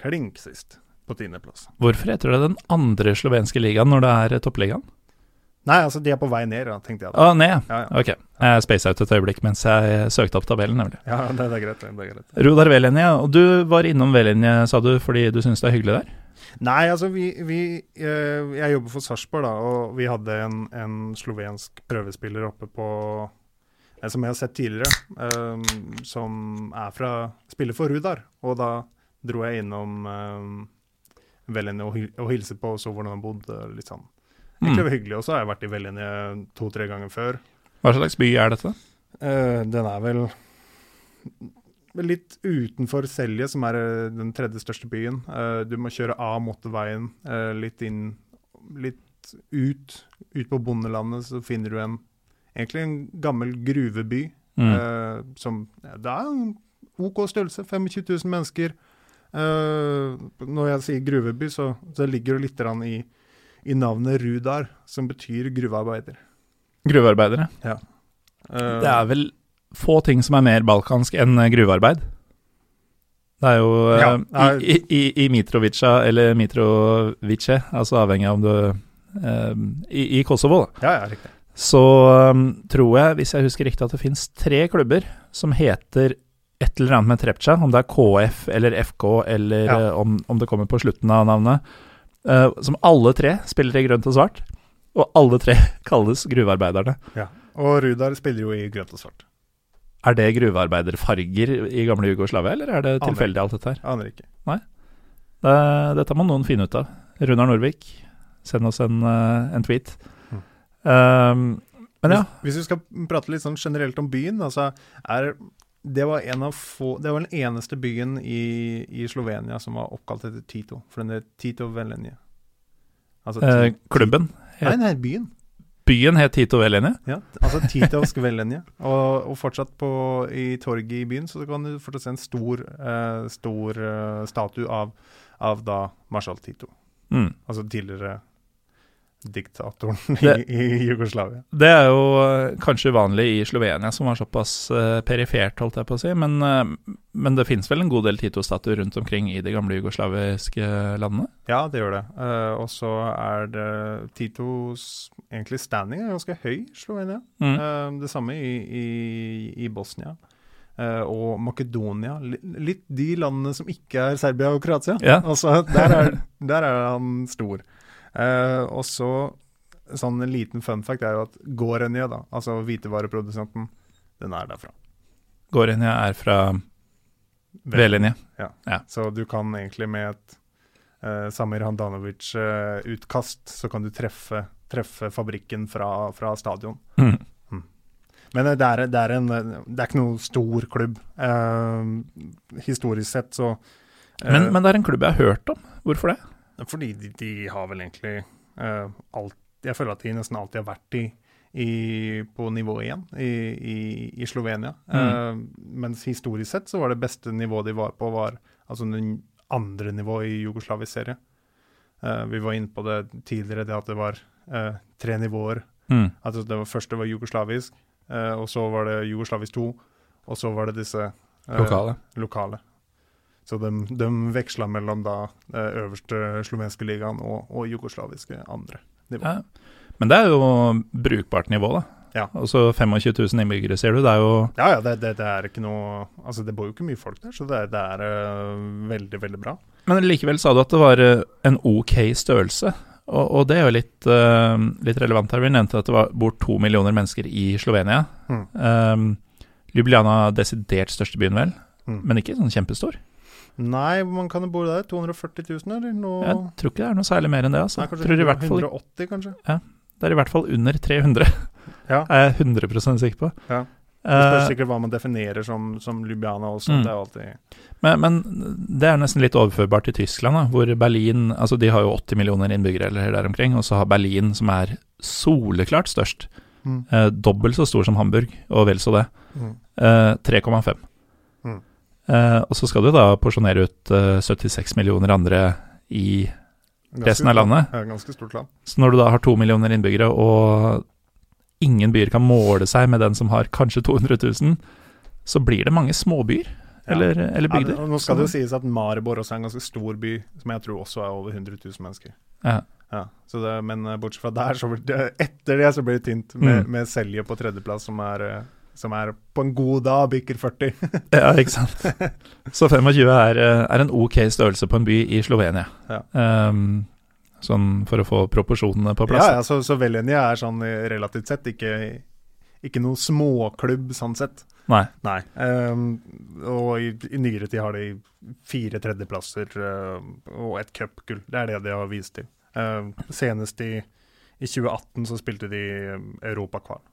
klink sist, på tiendeplass. Hvorfor heter det den andre slovenske ligaen når det er eh, toppligaen? Nei, altså de er på vei ned, da, tenkte jeg. Å, ah, ned, ja. Ja. Ok. Jeg space ut et øyeblikk mens jeg søkte opp tabellen, nemlig. ja det, det er greit. det er greit. Rudar Velenje, og du var innom Velenje, sa du, fordi du syns det er hyggelig der? Nei, altså vi, vi eh, Jeg jobber for Sarpsborg, da, og vi hadde en, en slovensk prøvespiller oppe på eh, Som jeg har sett tidligere, eh, som er fra Spiller for Rudar. Og da dro jeg innom Velenje og, og hilste på og så hvordan han bodde. litt sånn. Egentlig Mm. hyggelig. Og så har jeg vært i Velenje to-tre ganger før. Hva slags by er dette? Den er vel litt utenfor Selje, som er eh, den tredje største byen. Eh, du må kjøre av motorveien eh, litt inn Litt ut. Ut på bondelandet så finner du en egentlig en gammel gruveby. Mm. som Det er en OK størrelse. 25 000 mennesker. Når jeg sier gruveby, så, så ligger det litt i, i navnet Rudar, som betyr gruvearbeider. Gruvearbeidere. Ja. Det er vel få ting som er mer balkansk enn eh, gruvearbeid. Det er jo eh, Ja, nei. i, i, i Mitrovica eller Mitrovice, altså avhengig av om du eh, i, I Kosovo, da. Ja, ja, så um, tror jeg, hvis jeg husker riktig, at det finnes tre klubber som heter et eller annet med Trepcha, om det er KF eller FK, eller Ja. eh, om, om det kommer på slutten av navnet, uh, som alle tre spiller i grønt og svart, og alle tre <laughs> kalles gruvearbeiderne. Og Rudar spiller jo i grønt og svart. Er det gruvearbeiderfarger i gamle Jugoslavia, eller er det tilfeldig alt dette her? Aner ikke. Det, dette må noen finne ut av. Runar Norvik, send oss en, eh, en tweet. Mm. Um, men ja, Hvis, hvis vi skal prate litt sånn generelt om byen, altså er det var en av få Det var den eneste byen i, i Slovenia som var oppkalt etter Tito. For den het Tito Velenje. Altså eh, klubben. Nei, nei, byen. Byen het Tito Velenje. Ja, altså Titovsk Velenje. Og, og fortsatt på, i torget i byen så kan du fortsatt se en stor, uh, stor uh, statue av, av da marsjal Tito. Mm. Altså tidligere diktatoren Det- i, i Jugoslavia. Det er jo eh, kanskje uvanlig i Slovenia, som var såpass uh, perifert, holdt jeg på å si. Men, uh, men det finnes vel en god del Tito-statuer rundt omkring i de gamle jugoslaviske landene? Ja, det gjør det. Uh, og så er det Titos egentlig standing er ganske høy i Slovenia. Mm. Det samme i, i, i Bosnia. og Makedonia. Litt de landene som ikke er Serbia og Kroatia. Ja. Altså, der, er, der er han stor. Eh, og så sånn en liten fun fact er jo at Gorenje, da, altså hvitevareprodusenten, den er derfra. Gorenja er fra V-linje. Så du kan egentlig med et uh, Samir Handanovic-utkast, så kan du treffe, treffe fabrikken fra, fra stadion. Mm. Men eh, det er, det, er en, det er ikke noe stor klubb. Eh, historisk sett så eh, Men, men det er en klubb jeg har hørt om. Hvorfor det? Fordi de, de har vel egentlig uh, alt Jeg føler at de nesten alltid har vært i, i, på nivå én i, i, i Slovenia. Uh, mens historisk sett så var det beste nivået de var på, var altså den andre nivået i jugoslavisk serie. Uh, vi var inne på det tidligere, det at det var eh, tre nivåer. Mm. At det var, første var jugoslavisk, eh, og så var det jugoslavisk 2, og så var det disse eh, Lokale. lokale. Så de, de veksla mellom da eh, øverste slovenske ligaen og, og jugoslaviske andre nivå. Ja. Men det er jo brukbart nivå, da. Ja. Altså 25 000 innbyggere, sier du. Det er jo Ja, ja, det, det, det er ikke noe Altså, det bor jo ikke mye folk der, så det, det er uh, veldig, veldig bra. Men likevel sa du at det var eh, en ok størrelse. Og, og det er jo litt, uh, litt relevant her. Vi nevnte at det var, bor to millioner mennesker i Slovenia. Mm. Um, Ljubljana desidert største byen, vel? Mm. Men ikke sånn kjempestor. Nei, hvor mange kan det bo der? 240 000, eller noe? Jeg tror ikke det er noe særlig mer enn det. Altså. Nei, kanskje tror i hvert fall, 180, kanskje? det er i hvert fall under 300, Ja. <laughs> er jeg 100% sikker på. Ja. Det spørs Eh, sikkert hva man definerer som, som Ljubljana også. Mm. Det er alltid men, men det er nesten litt overførbart til Tyskland, da, hvor Berlin Altså, de har jo 80 millioner innbyggere eller der omkring, og så har Berlin, som er soleklart størst, mm. eh, dobbelt så stor som Hamburg, og vel så det, Mm. eh, 3,5. Mm. Eh, og så skal du da porsjonere ut uh, 76 millioner andre i Ganske resten av landet. Ja, ganske stort land. Så når du da har to millioner innbyggere, og ingen byer kan måle seg med den som har kanskje 200 000, så blir det mange småbyer, Ja. eller, eller Ja, bygder. det- nå skal det jo sies at Maribor også er en ganske stor by, som jeg tror også er over 100 000 mennesker. Ja. Ja, så det, Men eh, bortsett fra der, så blir det, etter det så blir det tynt, med, Mm. med Selje på tredjeplass, som er, eh, som er på en god dag bikker 40. <laughs> Ja, ikke sant. Så 25 er, eh, er en ok størrelse på en by i Slovenia. Ja. Um, sånn for å få proporsjonene på plass. Ja, ja, så, så Velenia er sånn eh, relativt sett ikke, ikke noe småklubb sånn sett. Nei. Nei. Um, og i, i nyere tid har de fire tredjeplasser uh, og et cupgull. Det er det de har vist til. Uh, senest i, i 2018 så spilte de europakval.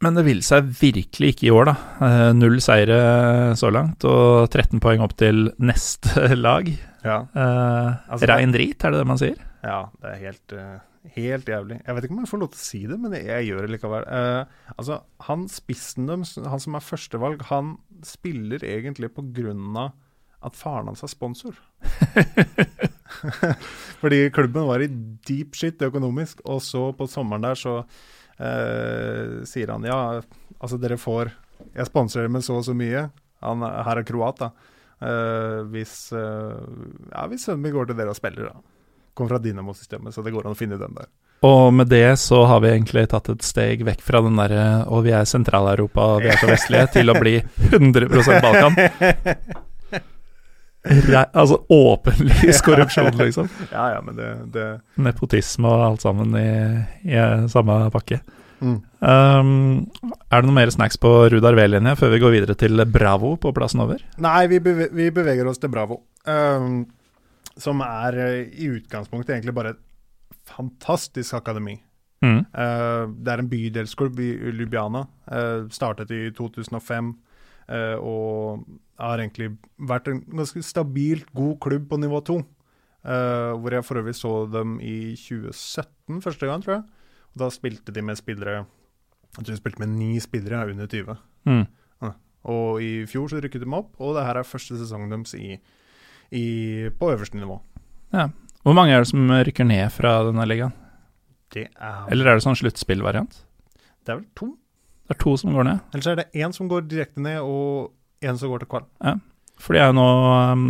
Men det vil seg virkelig ikke i år, da. Eh, null seire så langt, og 13 poeng opp til neste <laughs> lag. Ja. Eh, Altså, Rein drit, er det det man sier? Ja, det er helt, eh, helt jævlig. Jeg vet ikke om jeg får lov til å si det, men jeg gjør det likevel. Eh, altså, han spissen deres, han som er førstevalg, han spiller egentlig på grunn av at faren hans er sponsor. <laughs> <laughs> Fordi klubben var i deep shit økonomisk, og så på sommeren der så eh, sier han ja, altså dere får Jeg sponser dere med så og så mye. Han er- her er kroat, da. Eh, hvis, eh, ja, hvis sønnen min går til dere og spiller, da. Kommer fra Dynamo-systemet, så det går an å finne den der. Og med det så har vi egentlig tatt et steg vekk fra den derre Og vi er Sentral-Europa vi er så vestlige, til å bli 100% Balkan. <laughs> Altså åpenlys <laughs> korrupsjon, liksom. Ja, ja, men det, det Nepotisme og alt sammen i, i eh, samme pakke. mm. Um, er det noe mer snacks på Rudar V-linje før vi går videre til Bravo på plassen over? Nei, vi, beve vi beveger oss til Bravo. um, som er eh, i utgangspunktet egentlig bare et fantastisk akademi. Mm. Uh, det er en bydelsklubb i Ljubljana. uh, startet i 2005 eh, og har egentlig vært en ganske stabilt god klubb på nivå to. eh, hvor jeg for øvrig så dem i 2017 første gang, tror jeg. Og da spilte de med spillere Jeg tror de spilte med ni spillere under 20. Mm. Og i fjor så rykket de opp, og det her er første sesongen deres i, i, på øverste nivå. Hvor mange er det som rykker ned fra denne ligaen? Det er, Eller er det sånn sluttspillvariant? det er vel to? Det er to som går ned. Ellers er det én som går direkte ned, og én som går til kval. For de er jo nå um,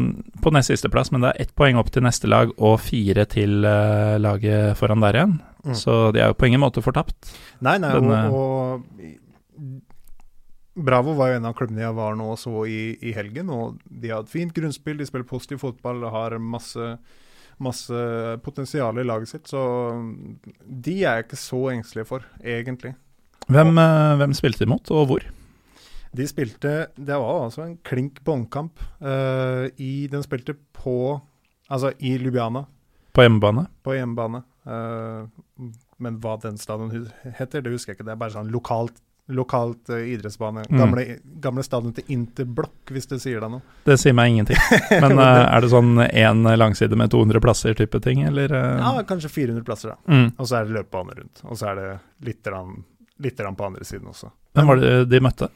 på nest siste plass, men det er ett poeng opp til neste lag og fire til uh, laget foran der igjen. Mm. Så de er jo på ingen måte fortapt. Nei, nei, Denne- og, og Bravo var jo en av klubbene jeg var nå så i, i helgen. og De har et fint grunnspill, de spiller positiv fotball har masse, masse potensial i laget sitt. Så de er jeg ikke så engstelig for, egentlig. Hvem, eh, hvem spilte de mot, og hvor? De spilte Det var altså en klink båndkamp. Uh, den spilte på Altså i Lubiana, På hjemmebane? på hjemmebane. Uh, men hva den stadion heter, det husker jeg ikke. Det er bare sånn lokalt, lokalt uh, idrettsbane. Mm. Gamle, gamle stadion til Interblokk, hvis det sier deg noe. <laughs> Det sier meg ingenting. Men <laughs> er det sånn én langside med 200 plasser type ting, eller? Ja, kanskje 400 plasser, da. Mm. Og så er det løpebane rundt. Og så er det litt, grann- litt på andre siden også. Hvem var det de møtte,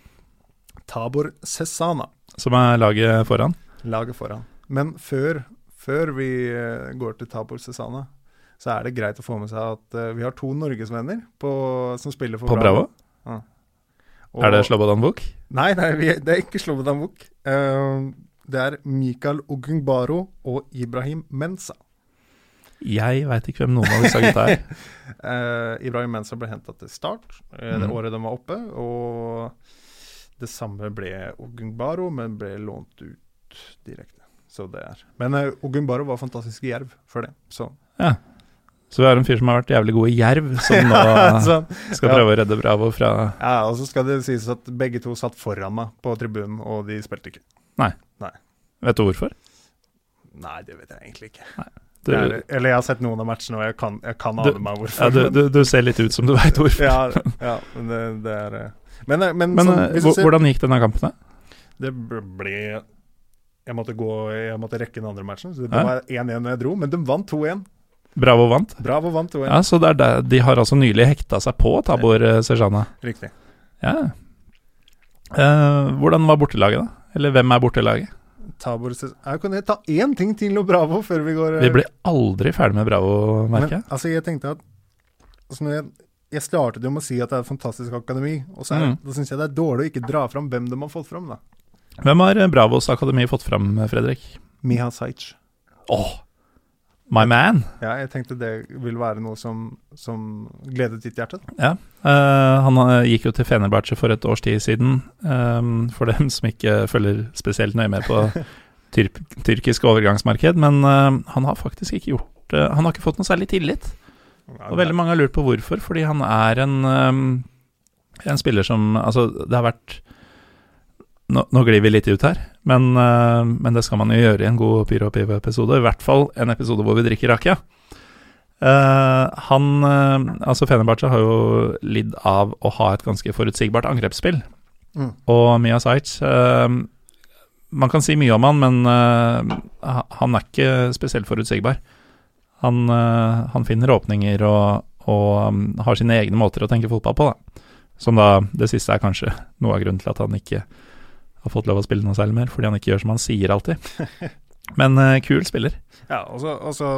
Tabor Cesana, som er laget foran? laget foran. Men før, før vi eh, går til Tabor Cesana, så er det greit å få med seg at eh, vi har to norgesvenner på, som spiller for På Bravo? Og- Er det Slobodan Vuk? Nei, nei vi, det er ikke Slobodan Vuk. Uh, det er Mikael Ogungbaro og Ibrahim Mensa. Jeg veit ikke hvem noen av disse gutta er. uh, <laughs> Ibrahim Mensa ble henta til start uh, det mm. året de var oppe. Og det samme ble Ogunbaro, men ble lånt ut direkte. Så det er Men uh, Ogunbaro var fantastisk i jerv før det, så Ja. Så vi har en fyr som har vært jævlig god i jerv, som nå <laughs> så, skal ja. prøve å redde Bravo fra Ja, og så skal det sies at begge to satt foran meg på tribunen, og de spilte ikke. Nei Vet du hvorfor? Nei, det vet jeg egentlig ikke. Du, Det er, eller jeg har sett noen av matchene, og jeg kan, jeg kan ane meg ja, hvorfor. du, du, du ser litt ut som du veit hvorfor. ja, ja, men det, det er eh, Men, eh, men, Men sånn, eh, hvordan gikk denne kampen? da? Det ble Jeg måtte gå Jeg måtte rekke den andre matchen, så det Ja. var 1-1 når jeg dro, men de vant 2-1. Bravo vant? Bravo vant 2-1. Ja, så det der, De har altså nylig hekta seg på Tabor Sejana. Riktig. Ja. Eh, hvordan var bortelaget, da? Eller hvem er bortelaget? Tabor Jeg Kan ta én ting til om Bravo før vi går eh, Vi blir aldri ferdig med Bravo, merker jeg. altså, jeg tenkte at altså, jeg, jeg startet jo med å si at det er et fantastisk akademi, og så Mm. da syns jeg det er dårlig å ikke dra fram hvem de har fått fram, da. Hvem har eh, Bravos akademi fått fram, Fredrik? Miha Sajc. Åh, my man! Ja, jeg tenkte det ville være noe som, som gledet ditt hjerte. Ja. Uh, han eh, gikk jo til Fenerbahçe for et års tid siden. Um, for dem som ikke følger spesielt nøye med på <laughs> tyr tyrkisk overgangsmarked. Men uh, han har faktisk ikke gjort uh, Han har ikke fått noe særlig tillit. Ja, Og veldig mange har lurt på hvorfor, fordi han er en, um, en spiller som Altså, det har vært Nå, nå glir vi litt ut her, men, uh, men det skal man jo gjøre i en god Pyro Pivo-episode. I hvert fall en episode hvor vi drikker rakia. Uh, han uh, Altså, Fenerbahçe har jo lidd av å ha et ganske forutsigbart angrepsspill. Mm. Og Mia Sajc Man kan si mye om han, men han er ikke spesielt forutsigbar. Han, han finner åpninger og, og um, har sine egne måter å tenke fotball på, da. Som da Det siste er kanskje noe av grunnen til at han ikke har fått lov å spille noe særlig mer, fordi han ikke gjør som han sier alltid. <laughs> Men uh, kul spiller. Ja, og så,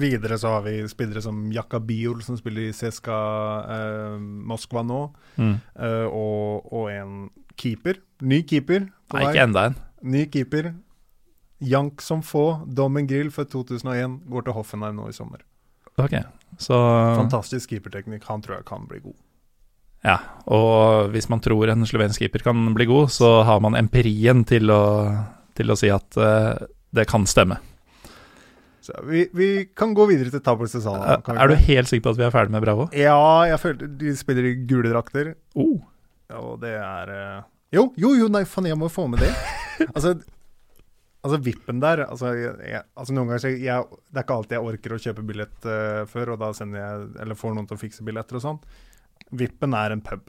videre så har vi spillere som Jakka Biol, som spiller i CSKA uh, Moskva nå, Mm. uh, og, og en keeper. Ny keeper. på Nei, ikke enda en. Ny keeper. Jank som få. Dommen Grill for 2001 går til Hoffenheim nå i sommer. Ok, så Fantastisk keeperteknikk. Han tror jeg kan bli god. Ja, og hvis man tror en slovensk keeper kan bli god, så har man empirien til å, til å si at uh, det kan stemme. Så vi, vi kan gå videre til Tabor Cesana. Er, du helt sikker på at vi er ferdig med Bravo? Ja, jeg følte de spiller i gule drakter. Oh. Og det er uh... Jo, jo, jo, nei, faen, jeg må få med det. <laughs> altså, altså vippen der altså, jeg, altså Noen ganger jeg, jeg, Det er ikke alltid jeg orker å kjøpe billett uh, før, og da sender jeg Eller får noen til å fikse billetter og sånn. Vippen er en pub.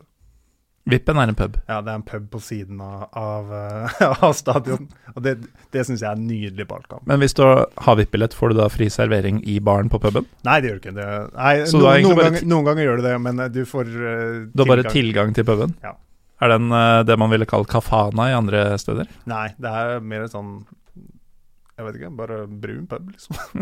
Vippen er en pub. Ja, det er en pub på siden av, av, eh, <laughs> av stadion. Og det, det syns jeg er en nydelig ballkamp. Men hvis du har VIP-billett, får du da fri servering i baren på puben? Nei, det gjør du ikke det. Nei, no, du noen, ganger, noen ganger gjør du det, men eh, du får uh, Du har bare tilgang til puben? Ja. Er den uh, det man ville kalt kafana i andre steder? Nei, det er mer sånn Jeg vet ikke, bare brun pub, liksom. <laughs>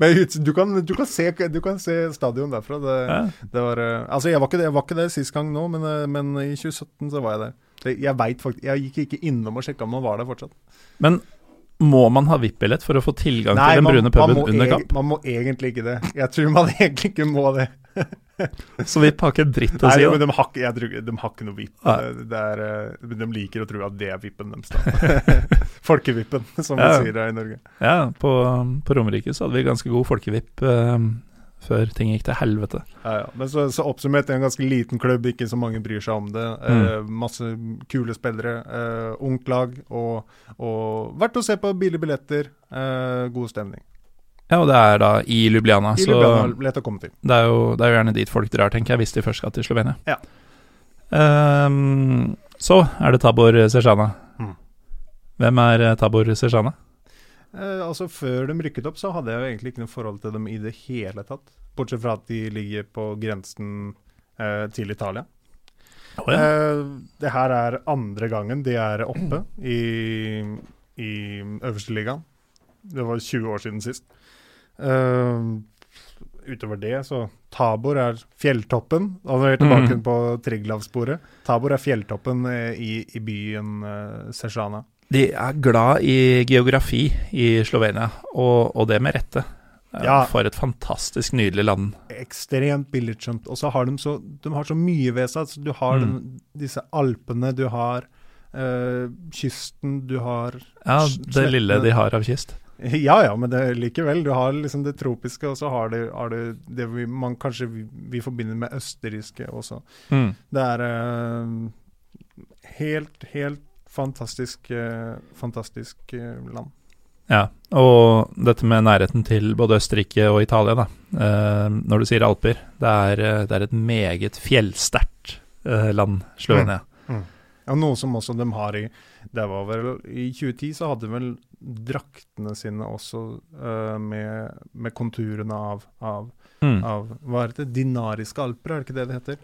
Men du kan, du, kan se, du kan se stadion derfra. Det, Ja. det var eh, Altså, jeg var ikke, det- jeg var ikke der sist gang nå, men, eh, men i 2017 så var jeg der. Det, jeg vet faktisk Jeg gikk ikke innom og sjekka om han var der fortsatt. Men må man ha VIP-billett for å få tilgang Nei, til den man- brune man puben under kamp? Man må egentlig ikke det. Jeg tror man <laughs> egentlig ikke må det. <laughs> Så VIP har ikke en dritt å Nei, si. men da. de har, ikke- de har ikke noe det er, eh, de liker å tro at det er vippen deres. <laughs> Folkevippen, som Ja. vi sier her i Norge. Ja, på, på Romerike så hadde vi ganske god folkevipp eh, før ting gikk til helvete. Ja, ja. Men så, så oppsummert, er en ganske liten klubb, ikke så mange bryr seg om det. Eh, masse kule spillere, eh, ungt lag, og, og verdt å se på billige billetter. Eh, god stemning. Ja, og det er da i Ljubljana, I så Ljubljana, lett å komme til. det er, jo, det er jo gjerne dit folk drar, tenker jeg, hvis de først skal til Slovenia. Ja. Um, så er det Tabor Sejana. Mm. Hvem er eh, Tabor Sejana? Eh, altså Før de rykket opp, så hadde jeg jo egentlig ikke noe forhold til dem i det hele tatt. Bortsett fra at de ligger på grensen eh, til Italia. Eh, det her er andre gangen de er oppe i, i øverste ligaen. Det var 20 år siden sist. Eh, utover det, så Tabor er fjelltoppen. Vi er tilbake mm. på Triglav-sporet. Tabor er fjelltoppen eh, i, i byen uh, Sejana. De er glad i geografi i Slovenia, og, og det med rette. Eh, Ja. For et fantastisk nydelig land. ekstremt billedskjønt. Og så har de så, de har så mye ved seg. Så du har Mm. den, disse alpene, du har uh, kysten, du har Ja, det lille de har av kyst. <laughs> Ja ja, men det likevel. Du har liksom det tropiske, og så har du, har du det vi, man kanskje vi, vi forbinder med østerrikske også. Mm. Det er uh, helt, helt fantastisk, uh, fantastisk uh, land. Ja, og dette med nærheten til både Østerrike og Italia, da. Når du sier Alper, det er, det er et meget fjellsterkt land, Slovenia. Ja, noe som også de har i Det var vel I 2010 så hadde vel draktene sine også uh, med, med konturene av, av, Mm. av Hva heter det? Dinariske alper, er det ikke det det heter?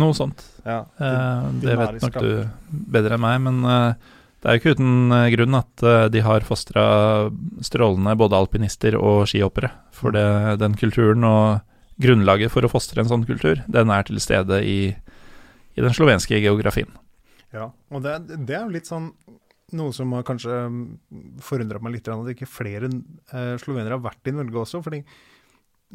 Noe sånt. Ja. uh, det vet nok du bedre enn meg, men uh, det er jo ikke uten grunn at de har fostra strålende både alpinister og skihoppere. For det, den kulturen og grunnlaget for å fostre en sånn kultur, den er til stede i, i den slovenske geografien. Ja, og det, det er jo litt sånn noe som har kanskje forundra meg litt, at ikke flere eh, slovenere har vært i Norge også. fordi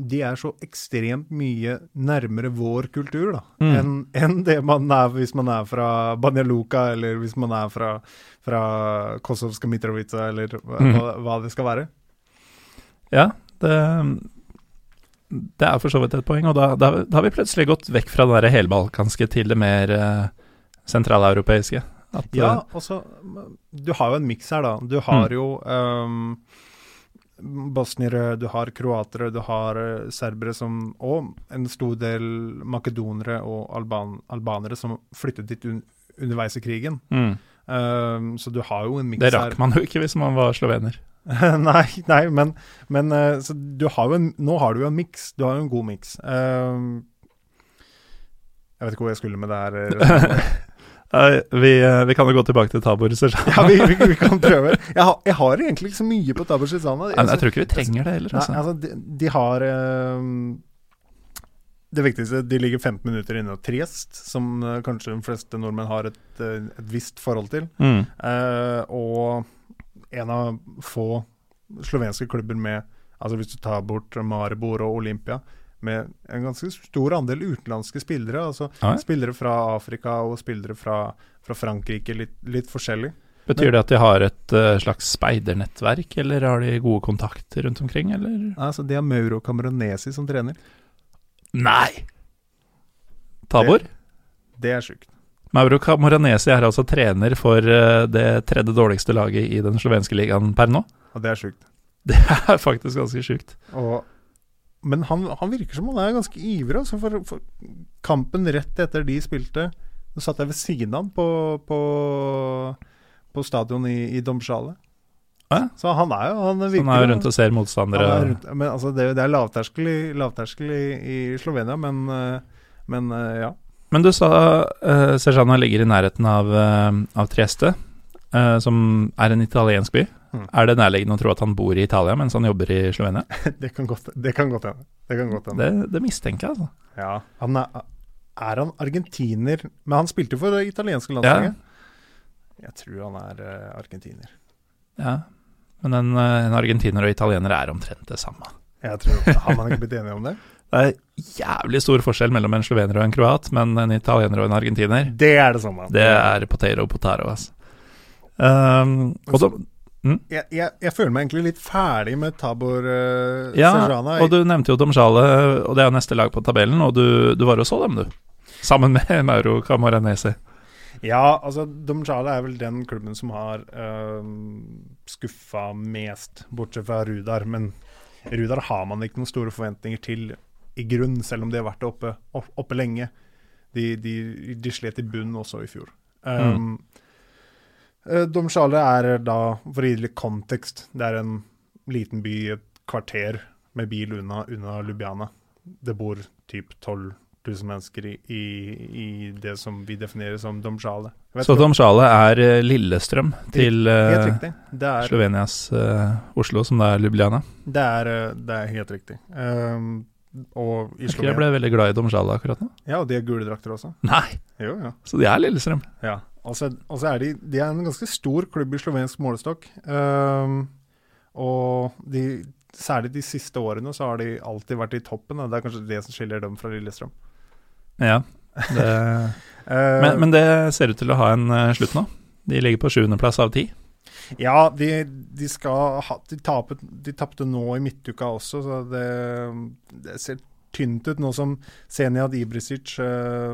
de er så ekstremt mye nærmere vår kultur da, Mm. enn en det man er hvis man er fra Banja Luka, eller hvis man er fra, fra Kosovska Mitrovica, eller Mm. hva, hva det skal være. Ja, det, det er for så vidt et poeng, og da, da, da har vi plutselig gått vekk fra det helbalkanske til det mer eh, sentraleuropeiske. At, Ja, eh, altså Du har jo en miks her, da. Du har Mm. jo um, bosniere, du har kroatere, du har eh, serbere som Og en stor del makedonere og alban, albanere som flyttet dit un, underveis i krigen. mm, Um, så du har jo en miks det rakk man jo ikke hvis man var slovener. <laughs> nei, nei, men, men eh, så du har jo en, nå har du jo en miks. Du har jo en god miks. Um, jeg vet ikke hvor jeg skulle med det her. <laughs> vi, eh, vi kan jo gå tilbake til Tabor Sejana. <laughs> ja, vi, vi, vi kan prøve. Jeg har, jeg har egentlig ikke så mye på Tabor Shizana. Nei, jeg tror ikke vi trenger det heller. Nei, Altså. altså, de, de har uh, Det viktigste, de ligger 15 minutter inne Triest, som uh, kanskje de fleste nordmenn har et, uh, et visst forhold til. Mm. Eh, og en av få slovenske klubber med Altså Hvis du tar bort Maribor og Olympia, med en ganske stor andel utenlandske spillere. Altså ja. Spillere fra Afrika og spillere fra, fra Frankrike, litt, litt forskjellig. Betyr det at de har et uh, slags speidernettverk, eller har de gode kontakter rundt omkring, eller? Altså De har Mauro Cameronesi som trener. Nei! Tabor? Det er sjukt. Mauro Camoranesi er altså trener for eh, det tredje dårligste laget i den slovenske ligaen per nå. Og det er sjukt. Det er <laughs> faktisk ganske sjukt. Og, men han, han virker som han er ganske ivrig. Altså for, for kampen rett etter de spilte Så satt jeg ved siden av han på, på, på stadion i, i Domsjale. Ja. Så han er jo Han Så virker han er rundt og ser motstandere. er rundt, men altså det, det er lavterskel, i, lavterskel i, i Slovenia, men, eh, men eh, ja. Men du sa uh, Sejana ligger i nærheten av, uh, av Trieste, uh, som er en italiensk by. Mm. Er det nærliggende å tro at han bor i Italia mens han jobber i Slovenia? <laughs> Det kan godt det hende. Det. Det, det mistenker jeg, altså. Ja. Han er, er han argentiner Men han spilte jo for det italienske landslaget. Jeg tror han er uh, argentiner. Ja. Men en, eh, en argentiner og italiener er omtrent det samme. Jeg tror, Har man ikke blitt enige om det? <laughs> Det er jævlig stor forskjell mellom en slovener og en kroat, men en italiener og en argentiner, Det er det samme. det er potato potaro, altså. Um, og da, jeg, jeg, jeg føler meg egentlig litt ferdig med Tabor uh, ja, Sejana. og du nevnte jo Domsjale, og det er neste lag på tabellen, og du, du var og så dem, du. Sammen med <laughs> Mauro Camoranesi. Ja, altså Domsjale er vel den klubben som har uh, skuffa mest, bortsett fra Rudar. Men Rudar har man ikke noen store forventninger til i grunn, selv om de har vært oppe, opp, oppe lenge. De, de, de slet i bunn også i fjor. Um, uh, Domjale er da, for å gi litt kontekst, det er en liten by, et kvarter med bil unna, unna Lubiana. Det bor typ 12 000 mennesker i, i, i det som vi definerer som Domsjale. Så Domsjale er eh, Lillestrøm til Helt eh. Det er, Slovenias uh, Oslo, som det er Ljubljana. det er, eh, det er helt riktig. Um, og i Jeg jeg ble veldig glad i Domsjale akkurat nå. Ja, og de har gule drakter også. Nei, Jo, ja. så de er Lillestrøm. ja. Og altså er de, de er en ganske stor klubb i slovensk målestokk. Um, og de, særlig de siste årene så har de alltid vært i toppen. Og det er kanskje det som skiller dem fra Lillestrøm. Ja. Det, Uh, <laughs> men, men det ser ut til å ha en eh, slutt nå. De ligger på sjuendeplass av ti. Ja, de, de skal ha De tapte nå i midtuka også, så det, det ser tynt ut nå som Senjad Ibrisic uh,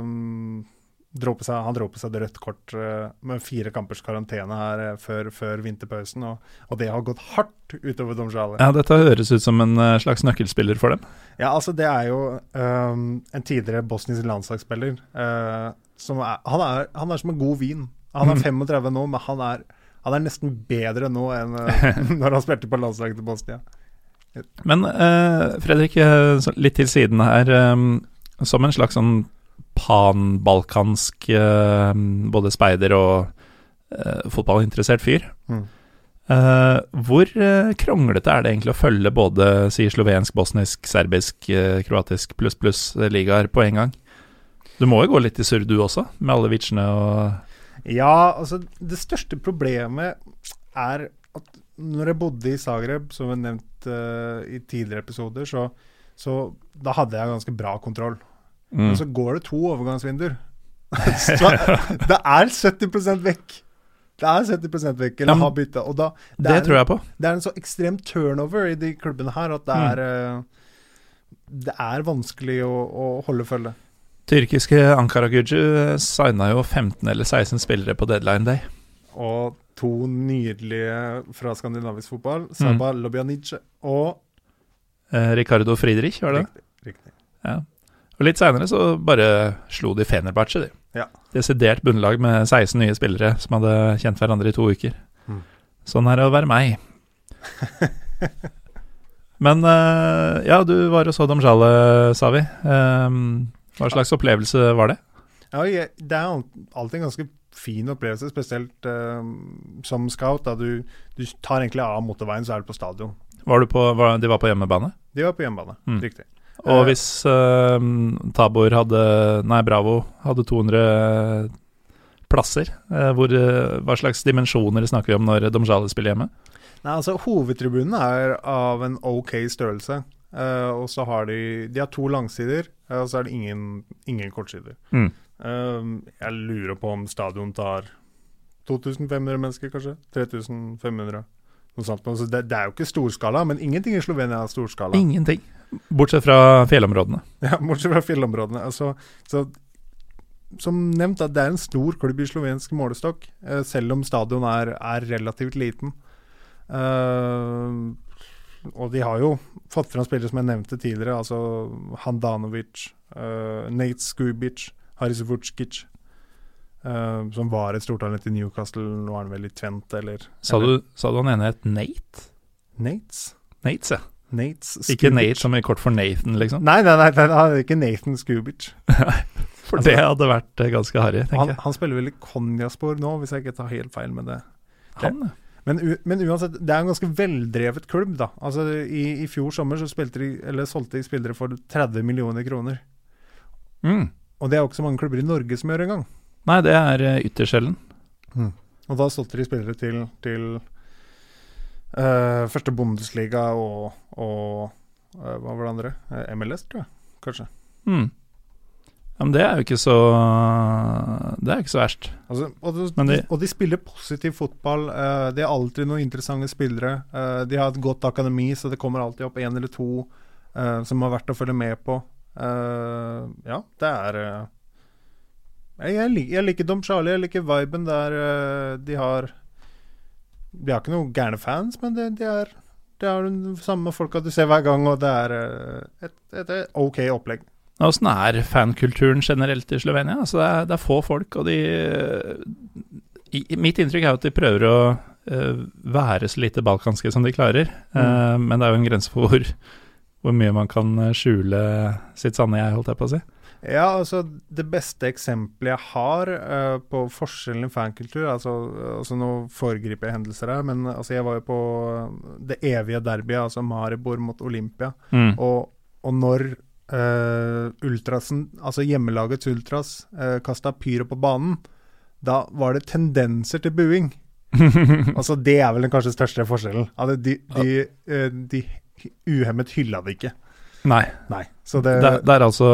dråper seg, Han dro på seg det rødt kort eh, med fire kampers karantene her eh, før, før vinterpausen, og, og det har gått hardt utover Domjale. Ja, dette høres ut som en eh, slags nøkkelspiller for dem. Ja, altså det er jo um, en tidligere bosnisk landslagsspiller. Uh, som er, han, er, han er som en god vin. Han er 35 nå, men han er, han er nesten bedre nå enn uh, <laughs> når han spilte på landslaget til Bosnia. Men uh, Fredrik, litt til siden her. Um, som en slags sånn panbalkansk eh, både speider og eh, fotballinteressert fyr. Mm. Eh, hvor kronglete er det egentlig å følge både si slovensk, bosnisk, serbisk, kroatisk pluss pluss ligaer på en gang? Du må jo gå litt i surr du også, med alle vitsjene og Ja, altså det største problemet er at når jeg bodde i Zagreb, som jeg nevnt uh, i tidligere episoder, så, så da hadde jeg ganske bra kontroll. Mm. Men så går det to overgangsvinduer. <laughs> så det er 70% vekk. Det er 70 vekk, eller Ja, har bytta. Det, Det, er, tror jeg på. det er en så ekstrem turnover i de klubbene her at det Mm. er mm. Det er vanskelig å, å holde følge. Tyrkiske Ankara Guju signa jo 15 eller 16 spillere på deadline day. Og to nydelige fra skandinavisk fotball, Mm. Lobianice og Eh, Ricardo Friedrich, var det? Riktig. riktig. Og litt seinere så bare slo de Fenerbahçe, de. Ja. Desidert bunnlag med 16 nye spillere som hadde kjent hverandre i to uker. Mm. Sånn er det å være meg. <laughs> Men uh, ja, du var og så Domjale, sa vi. Um, hva slags opplevelse var det? Ja, det er alltid en ganske fin opplevelse, spesielt eh, som scout. Da du, du tar egentlig av motorveien, så er du på stadion. Var du på, var, de var på hjemmebane? De var på hjemmebane, Mm. riktig. Og Eh, hvis uh, Tabor hadde Nei, Bravo hadde 200 plasser, uh, hvor, uh, hva slags dimensjoner snakker vi om når Domjale spiller hjemme? Nei, altså Hovedtribunen er av en ok størrelse. Og så har de De har to langsider, og så er det ingen, ingen kortsider. Mm. Jeg lurer på om stadion tar 2500 mennesker, kanskje? 3500? Noe sånt. Altså, det, det er jo ikke storskala, men ingenting i Slovenia er storskala. Ingenting. Bortsett fra fjellområdene. Ja, Bortsett fra fjellområdene. Altså, så, som nevnt, det er en stor klubb i slovensk målestokk, eh, selv om stadion er, er relativt liten. Uh, og de har jo fått fram spillere som jeg nevnte tidligere, altså Handanovic, uh, Nate Skubic, Haris Vucic, Uh, som var et stortalent i Newcastle. Nå er han vel i Twente, eller Sa du, sa du han ene het Nate? Nates? Nates, ja. Nates Ikke Nate som i kort for Nathan, liksom. Nei, nei, nei, nei, nei, ikke Nathan Skubic. <laughs> For Altså- det hadde vært eh, ganske harry, Han, jeg. han spiller vel i Konjaspor nå, hvis jeg ikke tar helt feil med det. Han. Men, men uansett, det er en ganske veldrevet klubb, da. Altså, i, I fjor sommer så de, eller solgte de spillere for 30 millioner kroner. mm. Og det er jo ikke så mange klubber i Norge som gjør engang. Nei, det er eh, ytterst sjelden. Og da solgte de spillere til, til eh, første Bundesliga og, og uh, hva var det andre? Eh, MLS, tror jeg. kanskje. Mm. Ja, men det er jo ikke så Det er ikke så verst. Altså, og, de, de- og de spiller positiv fotball. Uh, de har alltid noen interessante spillere. de har et godt akademi, så det kommer alltid opp én eller to som har vært å følge med på. Ja, det er jeg, jeg, lik, jeg liker Dom Charlie, jeg liker viben der de har De har ikke noen gærne fans, men det, de er det er de samme folka du ser hver gang, og det er eh, et, et, et OK opplegg. Åssen er fankulturen generelt i Slovenia? Altså det, er, det er få folk, og de i, Mitt inntrykk er jo at de prøver å uh, være så lite balkanske som de klarer. Eh, men det er jo en grense for hvor, hvor mye man kan skjule sitt sanne jeg, holdt jeg på å si. Ja, altså Det beste eksempelet jeg har uh, på forskjellen i fankultur altså, altså Nå foregriper jeg hendelser her, men altså, jeg var jo på det evige derbyet, altså Maribor mot Olympia. Mm. Og, og når uh, ultrasen, altså hjemmelagets ultras, uh, kasta pyro på banen, da var det tendenser til buing. <laughs> Altså Det er vel den kanskje største forskjellen. Altså, de, de, uh, de uhemmet hylla det ikke. Nei. Nei. Så det, Det, det er altså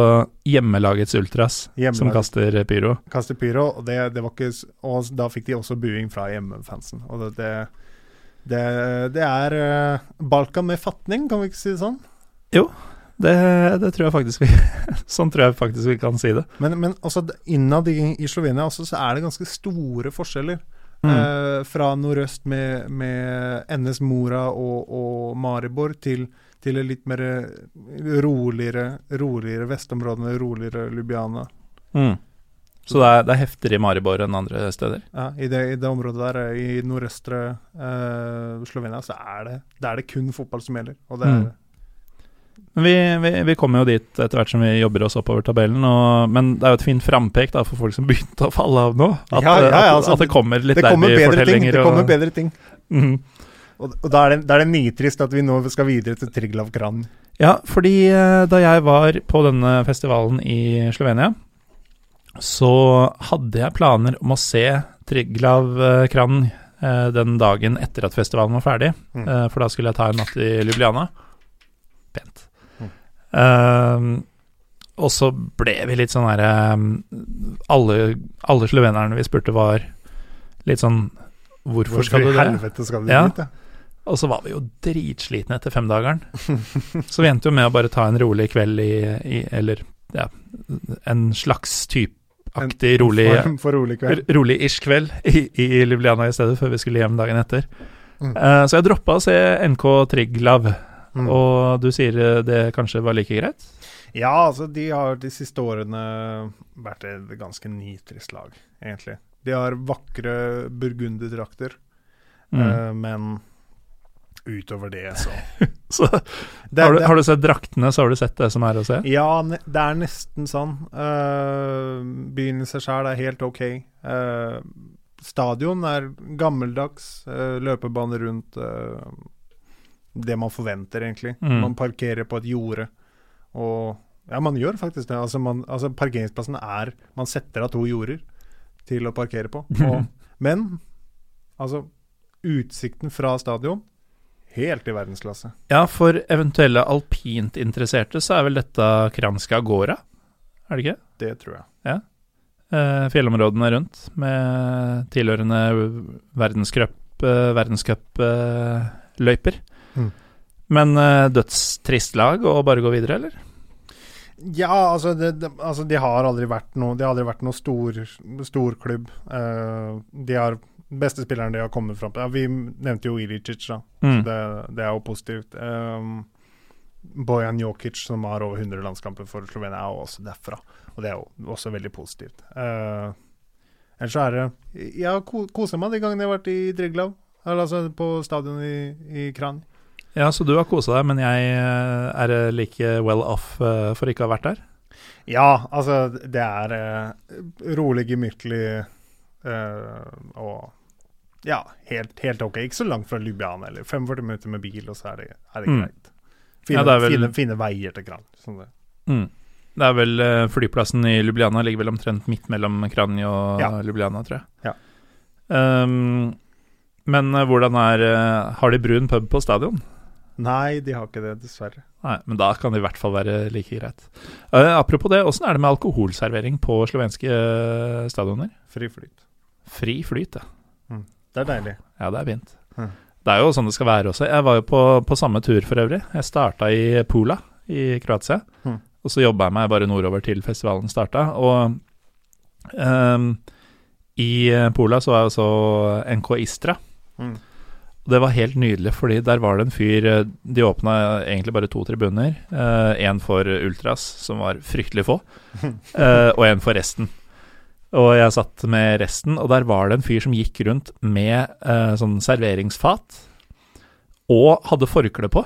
hjemmelagets ultras som kaster pyro. Kaster pyro, og, det, det var ikke, og da fikk de også buing fra hjemmefansen. Og det, det, det, det er eh, Balkan med fatning, kan vi ikke si det sånn? Det, det tror jeg faktisk vi <laughs> Sånn tror jeg faktisk vi kan si det. Men, men også innad i, i Slovenia også, så er det ganske store forskjeller. Mm. Eh, fra nordøst med, med NS Mora og, og Maribor til, til det litt mer roligere, roligere vestområdene, roligere Lubiana. Mm. Så det er, det er heftigere i Maribor enn andre steder? Ja, i, det, I det området der, eh, i nordøstre eh, Slovenia, så er det, det er det kun fotball som gjelder. Og det er, Mm. Men vi, vi, vi kommer jo dit etter hvert som vi jobber oss oppover tabellen, og, men det er jo et fint frampek da, for folk som <laughs> begynte å falle av nå. At, Ja, ja, ja, at, altså, at det kommer litt det kommer bedre ting. derbyfortellinger. Det kommer bedre ting. Mhm. Og, og da, er det, da er det nitrist at vi nå skal videre til Triglav Kran. Ja, fordi eh, da jeg var på denne festivalen i Slovenia, så hadde jeg planer om å se Triglav eh, Kran eh, den dagen etter at festivalen var ferdig. Mm. For da skulle jeg ta en natt i Ljubljana. Pent. Mm. Eh, og så ble vi litt sånn herre alle, alle slovenerne vi spurte, var litt sånn Hvorfor, Hvor skal du det? helvete skal du Ja. dit? Ja. Og så var vi jo dritslitne etter femdageren. så vi endte jo med å bare ta en rolig kveld i, i Eller ja, en slags typeaktig rolig rolig kveld. Rolig-ish kveld i, i Ljubljana i stedet, før vi skulle hjem dagen etter. Mm. Uh, så jeg droppa å se NK Triglav, Mm. og du sier eh, det kanskje var like greit? Ja, altså de har de siste årene vært et ganske nitrist lag, egentlig. De har vakre burgunderdrakter, Mm. uh, men utover det, så <laughs> så det, har, du, det- har du sett draktene, så har du sett det som er å se? Ja, det er nesten sånn. Uh, byen i seg sjøl er helt OK. Uh, stadion er gammeldags. Uh, løpebane rundt uh, det man forventer, egentlig. Mm. Man parkerer på et jorde. Og ja, man gjør faktisk det. Altså, man, altså Parkeringsplassen er Man setter av to jorder til å parkere på. <laughs> Og, men altså Utsikten fra stadion helt i verdensklasse. Ja, for eventuelle alpint interesserte, så er vel dette Kranska Gora? er det ikke? Det tror jeg. Ja. fjellområdene rundt, med tilhørende verdenscup, eh, verdenscupløyper. Mm. Men eh, dødstrist lag å bare gå videre, eller? Ja, altså, det, det, altså de har aldri vært noe De har aldri vært noe stor, storklubb. Uh, de har beste spilleren de har kommet fram til ja, Vi nevnte jo Ilicic, da. Mm. Det, det er jo positivt. Um, Bojan Jokic, som har over 100 landskamper for Slovenia, er jo også derfra. Og det er jo også veldig positivt. Uh, ellers så er det Jeg har ko kosa meg de gangene jeg har vært i Driglav. Eller altså på stadion i, i Kran. Ja, så du har kosa deg, men jeg eh, er eh, like well off eh, for ikke å ha vært der? Ja, altså det er uh, rolig, gemyttlig uh, og ja, helt, helt ok. Ikke så langt fra Ljubljana, eller 45 minutter med bil, og så er det, er det Mm. greit. Fine, Ja, det vel- fine, fine veier til Kran. Sånn det. Mm. Det er vel eh, Flyplassen i Ljubljana ligger vel omtrent midt mellom Kranje og Ja. Ljubljana, tror jeg. Ja. Um, men eh, hvordan er eh, Har de brun pub på stadion? Nei, de har ikke det, dessverre. Nei, men da kan det i hvert fall være like greit. Uh, apropos det, åssen er det med alkoholservering på slovenske stadioner? Fri flyt. Fri flyt, ja. Det er deilig. Ja, det er fint. Mhm. Det er jo sånn det skal være også. Jeg var jo på, på samme tur for øvrig. Jeg starta i Pula i Kroatia. Mhm. Og så jobba jeg meg bare nordover til festivalen starta. Og um, i Pola så var jeg også NK Istra. Mm. Det var helt nydelig, fordi der var det en fyr eh, De åpna egentlig bare to tribuner. Én for ultras, som var fryktelig få, eh, og en for resten. Og jeg satt med resten, og der var det en fyr som gikk rundt med eh, sånn serveringsfat, og hadde forkle på.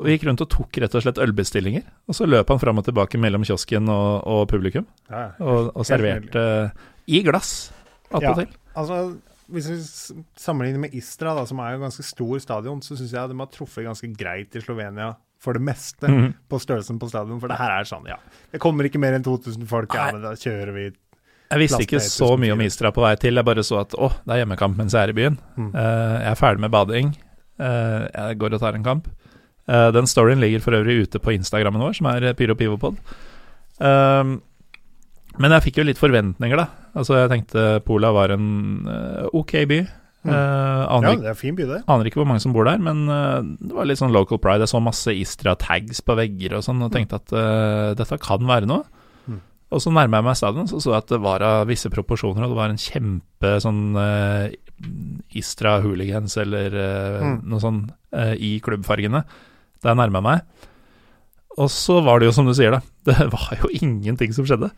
Og gikk rundt og tok rett og slett ølbestillinger. Og så løp han fram og tilbake mellom kiosken og, og publikum, Ja. og, og serverte i glass Ja. Altså, hvis vi sammenligner med Istra, da, som er jo ganske stor stadion, så syns jeg de har truffet ganske greit i Slovenia for det meste Mhm. på størrelsen på stadion. For det her er sånn, ja. Det kommer ikke mer enn 2000 folk, ja, men da kjører vi Jeg visste ikke så mye om Istra på vei til. Jeg bare så at å, det er hjemmekamp mens jeg er i byen. Mm. Eh, jeg er ferdig med bading. Eh, jeg går og tar en kamp. Eh, den storyen ligger for øvrig ute på Instagrammen vår, som er Pyro Pivopod. Um, men jeg fikk jo litt forventninger, da. Altså, jeg tenkte Pola var en ok by. Mm. Aner, Ja, det er en fin by, det. aner ikke hvor mange som bor der, men det var litt sånn local pride. Jeg så masse Istra-tags på vegger og sånn, og tenkte at dette kan være noe. Og så nærma jeg meg stadion, så så jeg at det var av visse proporsjoner, og det var en kjempe sånn uh, Istra hooligans eller uh, Mm. noe sånn uh, i klubbfargene da jeg nærma meg. Og så var det jo som du sier, da. <laughs> Det var jo ingenting som skjedde.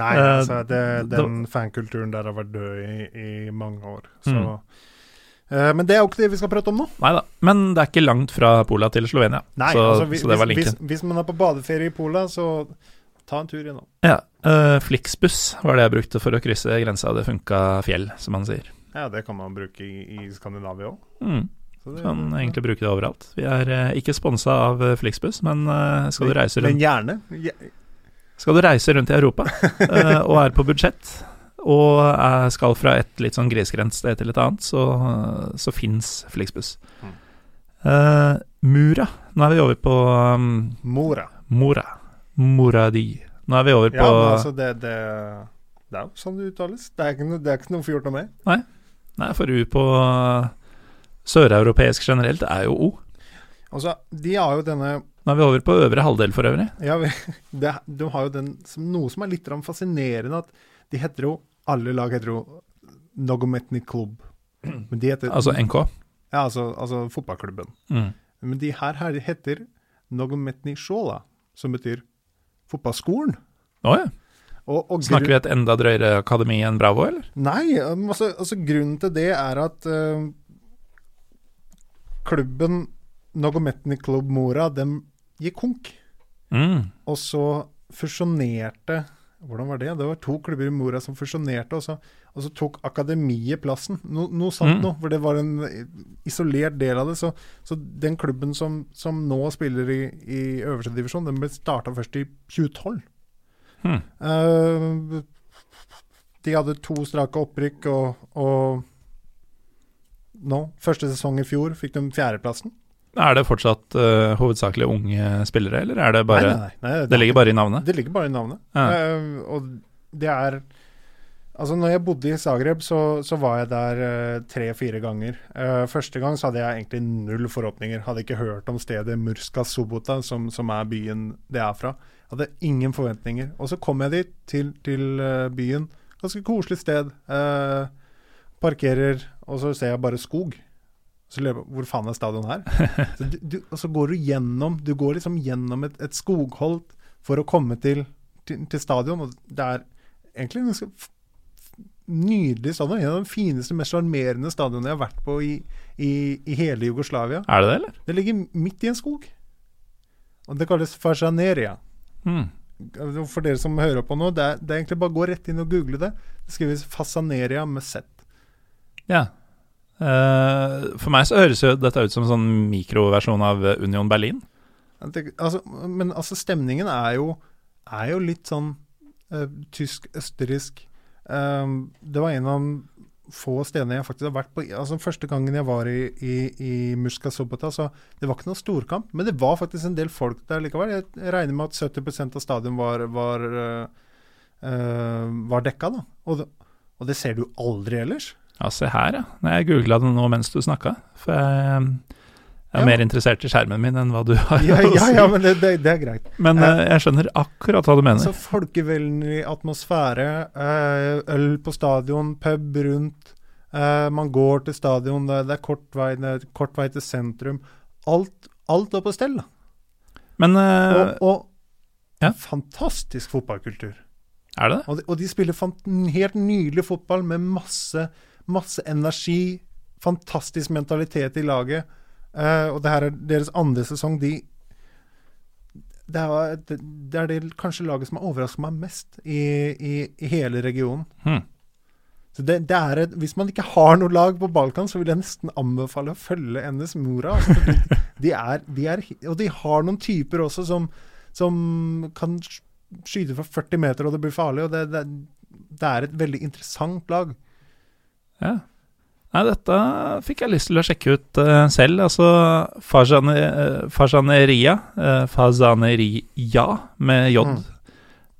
Nei, altså, det, det- den fankulturen der har vært død i, i mange år. Så. Mm. Men det er jo ikke det vi skal prate om nå. Nei da. Men det er ikke langt fra Pola til Slovenia. Nei, så, altså, vi- så det var linken. hvis, hvis man er på badeferie i Pola, så ta en tur innom. Ja. Uh, Flixbuss var det jeg brukte for å krysse grensa. Det funka fjell, som man sier. Ja, det kan man bruke i, i Skandinavia òg. Mm. Kan egentlig bruke det overalt. Vi er eh, ikke sponsa av eh, Flixbuss, men eh, skal, du reise rundt Men gjerne. Ja, skal du reise rundt i Europa <laughs> eh, og er på budsjett, og er, skal fra et litt sånn grisgrendt sted til et annet, så, så fins Flixbuss. Mm. Eh, Mura. Nå er vi over på um, Mora. Mora. Moradi. Nå er vi over på Ja, men altså, det, det, det er jo sånn det uttales. Det er ikke noe, det er ikke noe få gjort noe med. Nei, for U på uh, søreuropeisk generelt er jo O. Altså, de har jo denne Nå er vi over på øvre halvdel for øvrig. Ja, <laughs> det, de har jo den som, noe som er litt fascinerende, at de heter jo Alle lag heter jo Nogometny Klubb. <clears throat> Men de heter Altså NK. Ja, altså, altså fotballklubben. Mm. Men de her, her heter Nogometny Shola, som betyr fotballskolen. Å ja. Og, og Snakker vi et enda drøyere akademi enn Bravo, eller? Nei, um, altså, altså grunnen til det er at uh, klubben Nogometni Klubb Mora, den gikk konk. Mm. Og så fusjonerte Hvordan var det? Det var to klubber i Mora som fusjonerte, og så, og så tok akademiet plassen. No, noe sånt Mm. noe, for det var en isolert del av det. Så, så den klubben som, som nå spiller i, i øverste divisjon, den ble starta først i 2012. Mm. Uh, de hadde to strake opprykk, og, og nå, første sesong i fjor, fikk de fjerdeplassen. Er det fortsatt uh, hovedsakelig unge spillere, eller er det bare nei, nei, nei, Det ligger bare i navnet? Det ligger bare i navnet. Ja. Uh, og det er Altså, når jeg bodde i Zagreb, så, så var jeg der eh, tre-fire ganger. Eh, første gang så hadde jeg egentlig null forhåpninger. Hadde ikke hørt om stedet Murska Sobota, som, som er byen det er fra. Hadde ingen forventninger. Og så kom jeg dit, til, til byen. Ganske koselig sted. Parkerer, og så ser jeg bare skog. Så lurer jeg på, Hvor faen er stadion her? Så du, du, og så går du gjennom Du går liksom gjennom et, et skogholt for å komme til, til, til stadion. Og det er egentlig en ganske nydelig stadion. En av de fineste, mest sjarmerende stadionene jeg har vært på i, i, i hele Jugoslavia. Er det det, eller? Det ligger midt i en skog. Og det kalles Fajaneria. Mm. For dere som hører på nå, det er, det er egentlig bare å gå rett inn og google det. Det skrives Fasaneria med Z. Ja. Eh, for meg så høres jo dette ut som en sånn mikroversjon av eh, Union Berlin. Det, altså, men altså, stemningen er jo, er jo litt sånn uh, tysk-østerriksk. Um, det var en av få stedene jeg faktisk har vært på. Altså Første gangen jeg var i, i, i Muska Sobota, så det var ikke noen storkamp. Men det var faktisk en del folk der likevel. Jeg regner med at 70% av stadion var, var, uh, var dekka. da. Og og det ser du aldri ellers. Ja, se her, ja. Jeg googla det nå mens du snakka. For jeg, jeg er Ja. mer interessert i skjermen min enn hva du har Ja, <laughs> å si. ja ja, men det, det, det er greit. Men uh, jeg skjønner akkurat hva du mener. Så folkevennlig atmosfære, uh, øl på stadion, pub rundt. Uh, man går til stadion, det, det er kort vei, det er kort vei til sentrum. Alt, alt er på stell. da. Men Og, og ja. fantastisk fotballkultur. er det det? Og de, og de spiller fant, helt nydelig fotball med masse, masse energi, fantastisk mentalitet i laget. Uh, og det her er deres andre sesong. De det er, det, det er det kanskje laget som har overrasket meg mest i, i, i hele regionen. Hmm. Så det, det er et, Hvis man ikke har noe lag på Balkan, så vil jeg nesten anbefale å følge NS Mora. Altså, de, <laughs> de er, de er, og de har noen typer også som, som kan sk- skyte fra 40 meter, og det blir farlig. og Det, det, det er et veldig interessant lag. Ja. Nei, dette fikk jeg lyst til å sjekke ut uh, selv. Altså Fajane, uh, Fajaneria, uh, Fazaneria med J. Mm.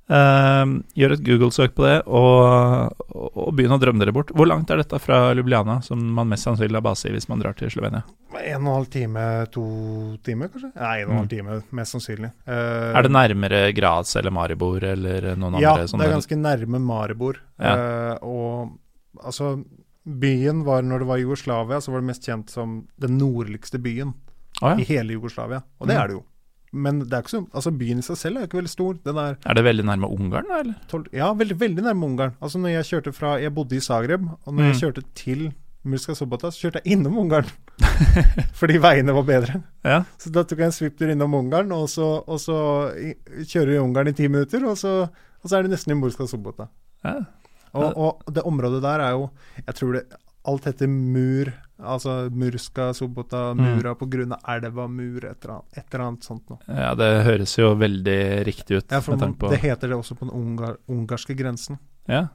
Eh, gjør et Google-søk på det, og, og, begynn å drømme dere bort. Hvor langt er dette fra Ljubljana, som man mest sannsynlig har base i hvis man drar til Slovenia? En og en halv time, to timer, kanskje? Nei, en og en halv Mm. time, mest sannsynlig. Eh, Er det nærmere Graz eller Maribor eller noen Ja, andre Ja, det er ganske nærme Maribor. Ja. Eh, og altså Byen var, når det var Jugoslavia, så var det mest kjent som den nordligste byen Å, i hele Jugoslavia. Og det Mm. er det jo. Men det er ikke så, altså byen i seg selv er jo ikke veldig stor. Den er Er det veldig nærme Ungarn, eller? 12, ja, veldig, veldig nærme Ungarn. Altså når Jeg kjørte fra, jeg bodde i Zagreb, og når Mm. jeg kjørte til Murska Sobota, så kjørte jeg innom Ungarn. <laughs> Fordi veiene var bedre. Ja. Så da tok jeg en svipptur innom Ungarn, og så, og så kjører vi Ungarn i ti minutter, og så, og så er det nesten i Murska Sobota. ja. Og, og det området der er jo Jeg tror det Alt heter Mur. Altså Murska, Sobota, Mm. Mura på grunn av elva Mur, et eller annet, et eller annet sånt noe. Ja, det høres jo veldig riktig ut. Ja, for med man, tanke på det heter det også på den ungar, ungarske grensen. Ja.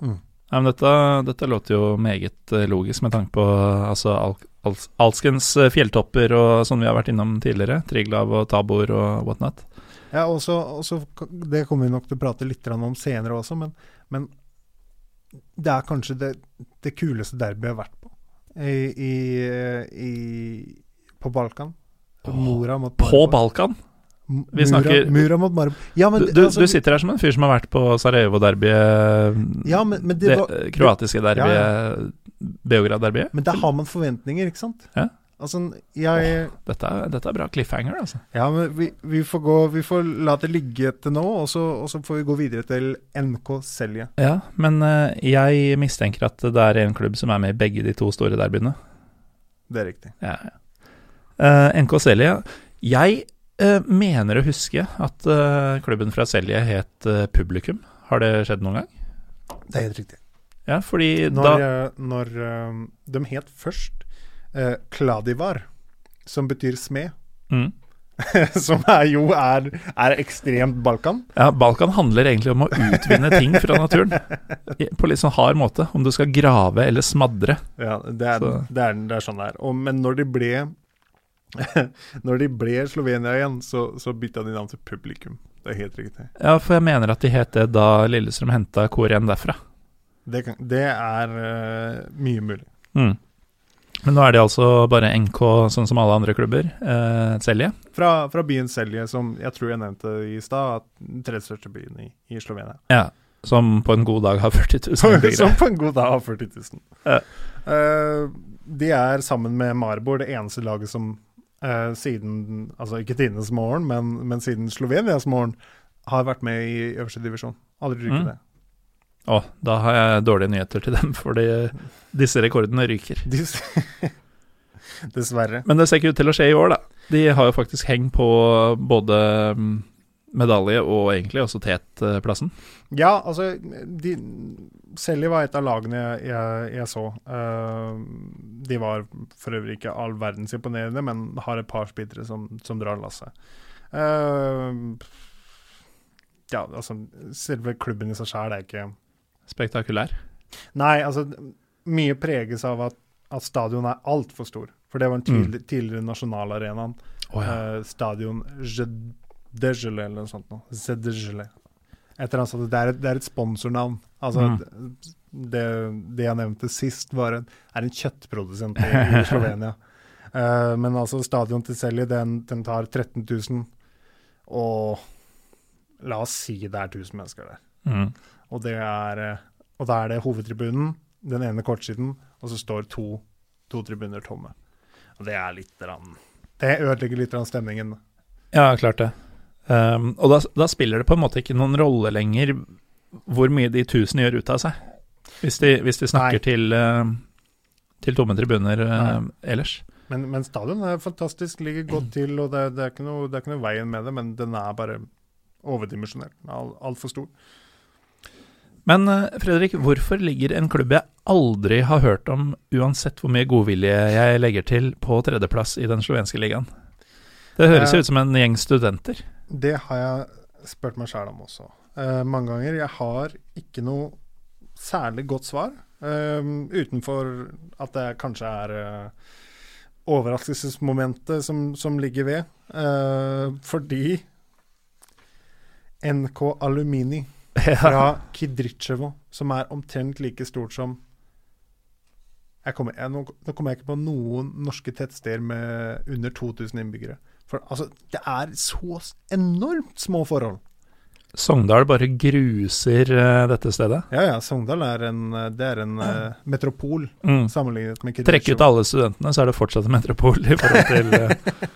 Mm. ja men dette, dette låter jo meget eh, logisk med tanke på altså, al al alskens eh, fjelltopper og sånn vi har vært innom tidligere. Triglav og Tabor og whatnot. Ja, og så, Det kommer vi nok til å prate litt om senere også, men, men det er kanskje det, det kuleste derbyet jeg har vært på i, i, i, på Balkan. Mora mot På Balkan? Vi snakker- Mura, mot Maribor. Ja, men, Du, du, altså, du sitter her som en fyr som har vært på Sarajevo-derbyet, Ja, men, men det det var eh, kroatiske derbyet, Ja, Beograd-derbyet. Men der har man forventninger, ikke sant? Ja. Altså, jeg Dette, er- dette er bra cliffhanger, altså. Ja, men vi, vi får gå Vi får la det ligge til nå, og så, og så får vi gå videre til NK Selje. Ja, men eh, jeg mistenker at det er en klubb som er med i begge de to store derbyene. Det er riktig. Ja, ja. Uh, NK Selje Jeg uh, mener å huske at uh, klubben fra Selje het eh, Publikum. Har det skjedd noen gang? Det er helt riktig. Ja, fordi Når, da eh, når eh, de het først eh, Kladivar, som betyr smed, mm. <laughs> som er jo er, er ekstremt Balkan. Ja, Balkan handler egentlig om å utvinne ting fra naturen. På litt sånn hard måte. Om du skal grave eller smadre. Ja, det er, det er, det er sånn det er. Og, men når de ble <laughs> Når de ble Slovenia igjen, så, så bytta de navn til Publikum. Det er helt riktig. Ja, for jeg mener at de het det da Lillestrøm henta igjen derfra. Det, kan, det er uh, mye mulig. Mm. Men nå er det altså bare NK, sånn som alle andre klubber. Eh, Selje. Fra, fra byen Selje, som jeg tror jeg nevnte i stad, tredje største byen i, i Slovenia. Ja. Som på en god dag har 40 000 som <laughs> på en god dag har 40 000. Ja. Eh, de er sammen med Maribor det eneste laget som eh, siden Altså ikke tidenes morgen, men, men siden Slovenias morgen har vært med i øverste divisjon. Aldri rykket Mm. det. Å, da har jeg dårlige nyheter til dem, <laughs> fordi disse rekordene ryker. <laughs> Dessverre. Men det ser ikke ut til å skje i år, da. De har jo faktisk heng på både mm, medalje og egentlig også tetplassen. Ja, altså de, Selje var et av lagene jeg, jeg, jeg så. Uh, de var for øvrig ikke all verdens imponerende, men har et par spillere som, som drar lasset. Uh, ja, altså Selve klubben i seg sjøl er ikke Spektakulær. Nei, altså mye preges av at, at stadion er altfor stor. For det var en tidlig, tidligere nasjonalarenaen. Oh, ja. Eh, stadion Zedegele eller noe sånt Nå. Zedegele. Et eller annet sånt. Det er et, det er et sponsornavn. Altså, Mm. det, det jeg nevnte sist, var en, er en kjøttprodusent i, <laughs> i Slovenia. Uh, men altså, stadion til Selje, den, den tar 13 000, og la oss si det er 1000 mennesker der. Mm. Og, det er, eh, og da er det hovedtribunen, den ene kortsiden, og så står to, to tribuner tomme. Og det er litt rann, Det ødelegger litt rann stemningen. Ja, klart det. Um, og da, da spiller det på en måte ikke noen rolle lenger hvor mye de tusen gjør ut av seg. Hvis de, hvis de snakker Nei. til, uh, til tomme tribuner uh, ellers. Men, men stadion er fantastisk, ligger godt til, og det, det, er noe, det er ikke noe veien med det, men den er bare overdimensjonert. Al- Altfor stor. Men uh, Fredrik, hvorfor ligger en klubb jeg aldri har hørt om, uansett hvor mye godvilje jeg legger til, på tredjeplass i den slovenske ligaen? Det høres jo ut som en gjeng studenter. Det har jeg spurt meg sjæl om også. Uh, mange ganger. Jeg har ikke noe særlig godt svar, Uh, utenfor at det kanskje er uh, overraskelsesmomentet som, som ligger ved. Eh, fordi NK Alumini fra Kidrichevo, som er omtrent like stort som jeg kommer, jeg, nå, nå kommer jeg ikke på noen norske tettsteder med under 2000 innbyggere. For altså, det er så enormt små forhold. Sogndal bare gruser uh, dette stedet. Ja, ja, Sogndal er en, det er en uh, metropol Mm. sammenlignet med Trekke ut alle studentene, så er det fortsatt en metropol i forhold til, <laughs> eh,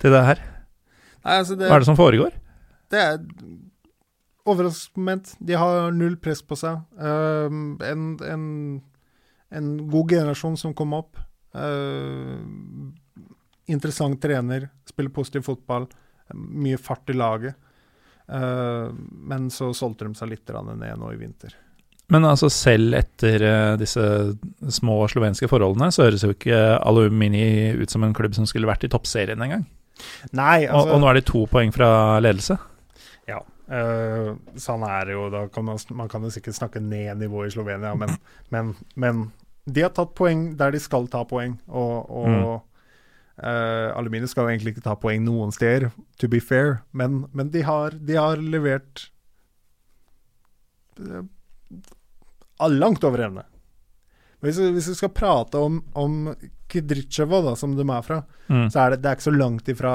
til det her. Nei, altså det, Hva er det som foregår? det er overraskelsesmoment. De har null press på seg. Uh, en, en, en god generasjon som kom opp. Uh, interessant trener, spiller positiv fotball. Mye fart i laget. Uh, men så solgte de seg litt ned nå i vinter. Men altså selv etter eh, disse små slovenske forholdene, så høres jo ikke Alumini ut som en klubb som skulle vært i toppserien engang. Nei, Og, altså og nå er de to poeng fra ledelse. Eh, sånn er det jo. Kan man, man kan jo sikkert snakke ned nivået i Slovenia, men, men, men de har tatt poeng der de skal ta poeng. Og, og Mm. uh, Aluminium skal jo egentlig ikke ta poeng noen steder, to be fair, men, men de, har, de har levert uh, langt over evne. Hvis, vi- hvis vi skal prate om, om Kidricheva, da, som de er fra, Mm. så er det, det er ikke så langt ifra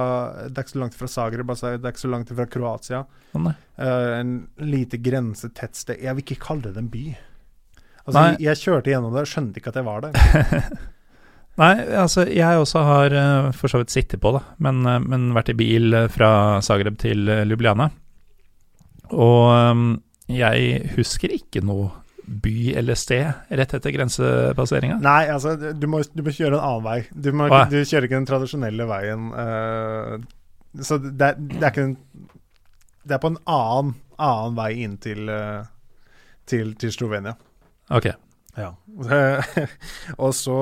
Det er ikke så langt ifra Zagreb, altså, det er ikke så langt ifra Kroatia. Oh. Eh, en lite grensetett sted. Jeg vil ikke kalle det en by. Altså, jeg, jeg kjørte gjennom det skjønte ikke at jeg var der. <laughs> Nei, altså jeg også har uh, for så vidt sittet på, da, men, uh, men vært i bil fra Zagreb til Ljubljana. Og um, jeg husker ikke noe by eller sted rett etter grensepasseringa. Nei, altså, du må, du må kjøre en annen vei. Du, må, ja. du kjører ikke den tradisjonelle veien. Uh, så det, det er ikke en Det er på en annen, annen vei inn til, uh, til, til Slovenia. Ok. Ja. <laughs> og så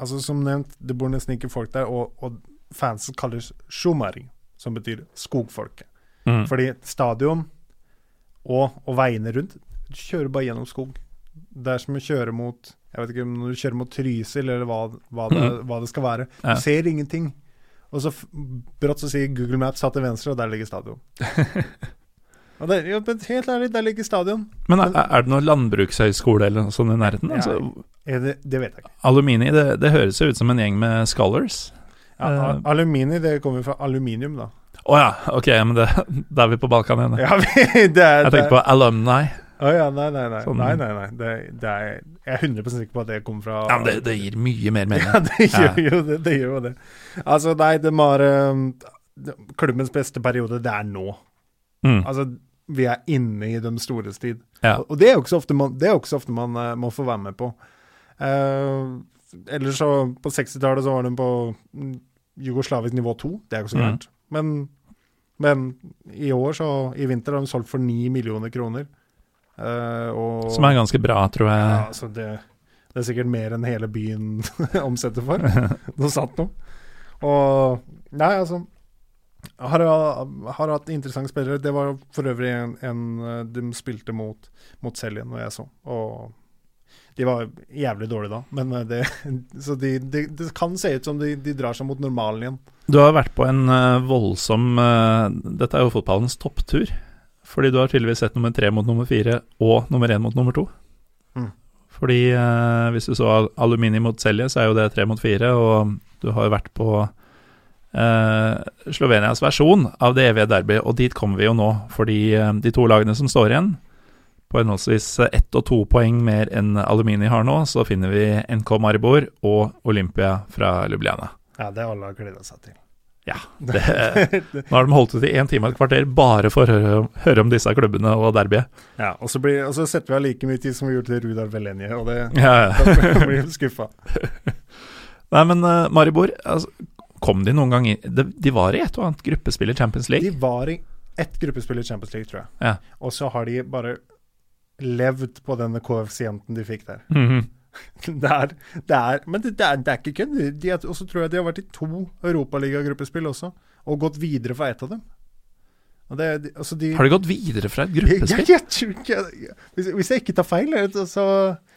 Altså, som nevnt, det bor nesten ikke folk der, og, og fansen kalles shumari, som betyr skogfolket. Mm. Fordi stadion og, og veiene rundt Du kjører bare gjennom skog. Det er som å kjøre mot Jeg vet ikke om du kjører mot Trysil, eller hva, hva, det, Mhm. hva det skal være. Ja. Du ser ingenting. Og så brått så sier Google Maps satt til venstre, og der ligger stadion. <laughs> det, ja, helt ærlig, der ligger stadion. Men er, er det noen landbrukshøyskole eller noe sånt i nærheten? Ja. Altså, Er det, det vet jeg ikke. alumini, det, det høres jo ut som en gjeng med scholars. Ja, uh, alumini, det kommer fra aluminium, da. Å ja, ok, men <laughs> da er vi på Balkan igjen. Ja, vi- det er, Jeg tenkte på alumni. Å ja, nei, nei, nei. Sånn- nei, nei, nei. Det, det er, jeg er 100 sikker på at det kommer fra Ja, det, det gir mye mer mening. <laughs> Ja, det gjør Ja. jo det. det gjør jo det. Altså, nei, det um, Klubbens beste periode, det er nå. Mm. Altså, vi er inne i de stores tid. Ja. Og, og det er jo ikke så ofte man, ofte man uh, må få være med på. Uh, ellers så, på 60-tallet så var de på mm, jugoslavisk nivå 2. Det er jo ikke så Mm. Men, men i år, så I vinter har de solgt for 9 millioner kroner. Eh, og, Som er ganske bra, tror jeg. ja, altså det, det er sikkert mer enn hele byen <laughs> omsetter for. <laughs> Noe satt noe. Og Nei, altså har, har hatt interessante spillere. Det var for øvrig en, en eh, de spilte mot, mot Seljen, og jeg så. Og De var jævlig dårlige da, men eh, det, <laughs> så de, de, det kan se ut som de, de drar seg mot normalen igjen. Du har vært på en voldsom Dette er jo fotballens topptur. Fordi du har tydeligvis sett nummer tre mot nummer fire og nummer én mot nummer to. Mm. Fordi eh, hvis du så aluminium mot Celje, så er jo det tre mot fire, og du har jo vært på eh, Slovenias versjon av det evige derby, og dit kommer vi jo nå. Fordi eh, de to lagene som står igjen, på henholdsvis ett og to poeng mer enn Alumini har nå, så finner vi NK Maribor og Olympia fra Ljubljana. Ja, det alle har gleda seg til. Ja, det, nå har de holdt ut i én time og et kvarter bare for å høre, høre om disse klubbene og derbyet. Ja, og så, blir, og så setter vi av like mye tid som vi gjorde til Rudar Velenje, og det Ja, ja. <laughs> da blir vi skuffa. <laughs> Nei, men uh, Maribor, altså, kom de noen gang inn de, de var i et og annet gruppespill i Champions League? De var i ett gruppespill i Champions League, tror jeg. Ja. Og så har de bare levd på denne koeffisienten de fikk der. Mhm. Det er, det er, men det, det, er, det er ikke kødd. De Og så tror jeg de har vært i to europaligagruppespill også, og gått videre fra ett av dem. Altså de, Har de gått videre fra et gruppespill? <laughs> jeg tror ikke hvis, hvis jeg ikke tar feil, eh, så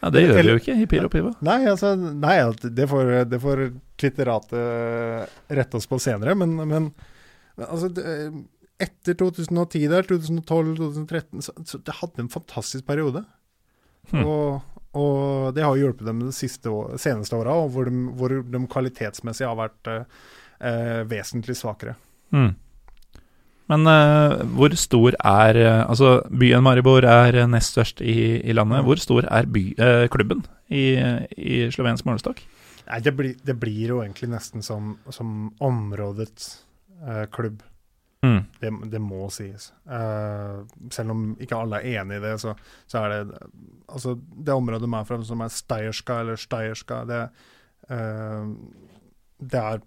Ja, Det gjør de jo ikke i Pir og Piva. Nei, altså, nei det får, det får Twitteratet rette oss på senere, men, men altså, etter 2010 der, 2012, 2013, så, så det hadde en fantastisk periode. Hmm. Og, og det har hjulpet dem de siste seneste åra, hvor, de- hvor de kvalitetsmessig har vært eh, eh, vesentlig svakere. Mm. Men eh, hvor stor er eh, Altså, byen Maribor er nest størst i, i landet. Mm. Hvor stor er by, eh, klubben i, i slovensk målestokk? Nei, det, blir- det blir jo egentlig nesten som, som områdets eh, klubb. Mm. Det, det må sies. Uh, selv om ikke alle er enig i det, så, så er det Altså, det området de er fra, som er Steierska eller Steierska, det, uh, det er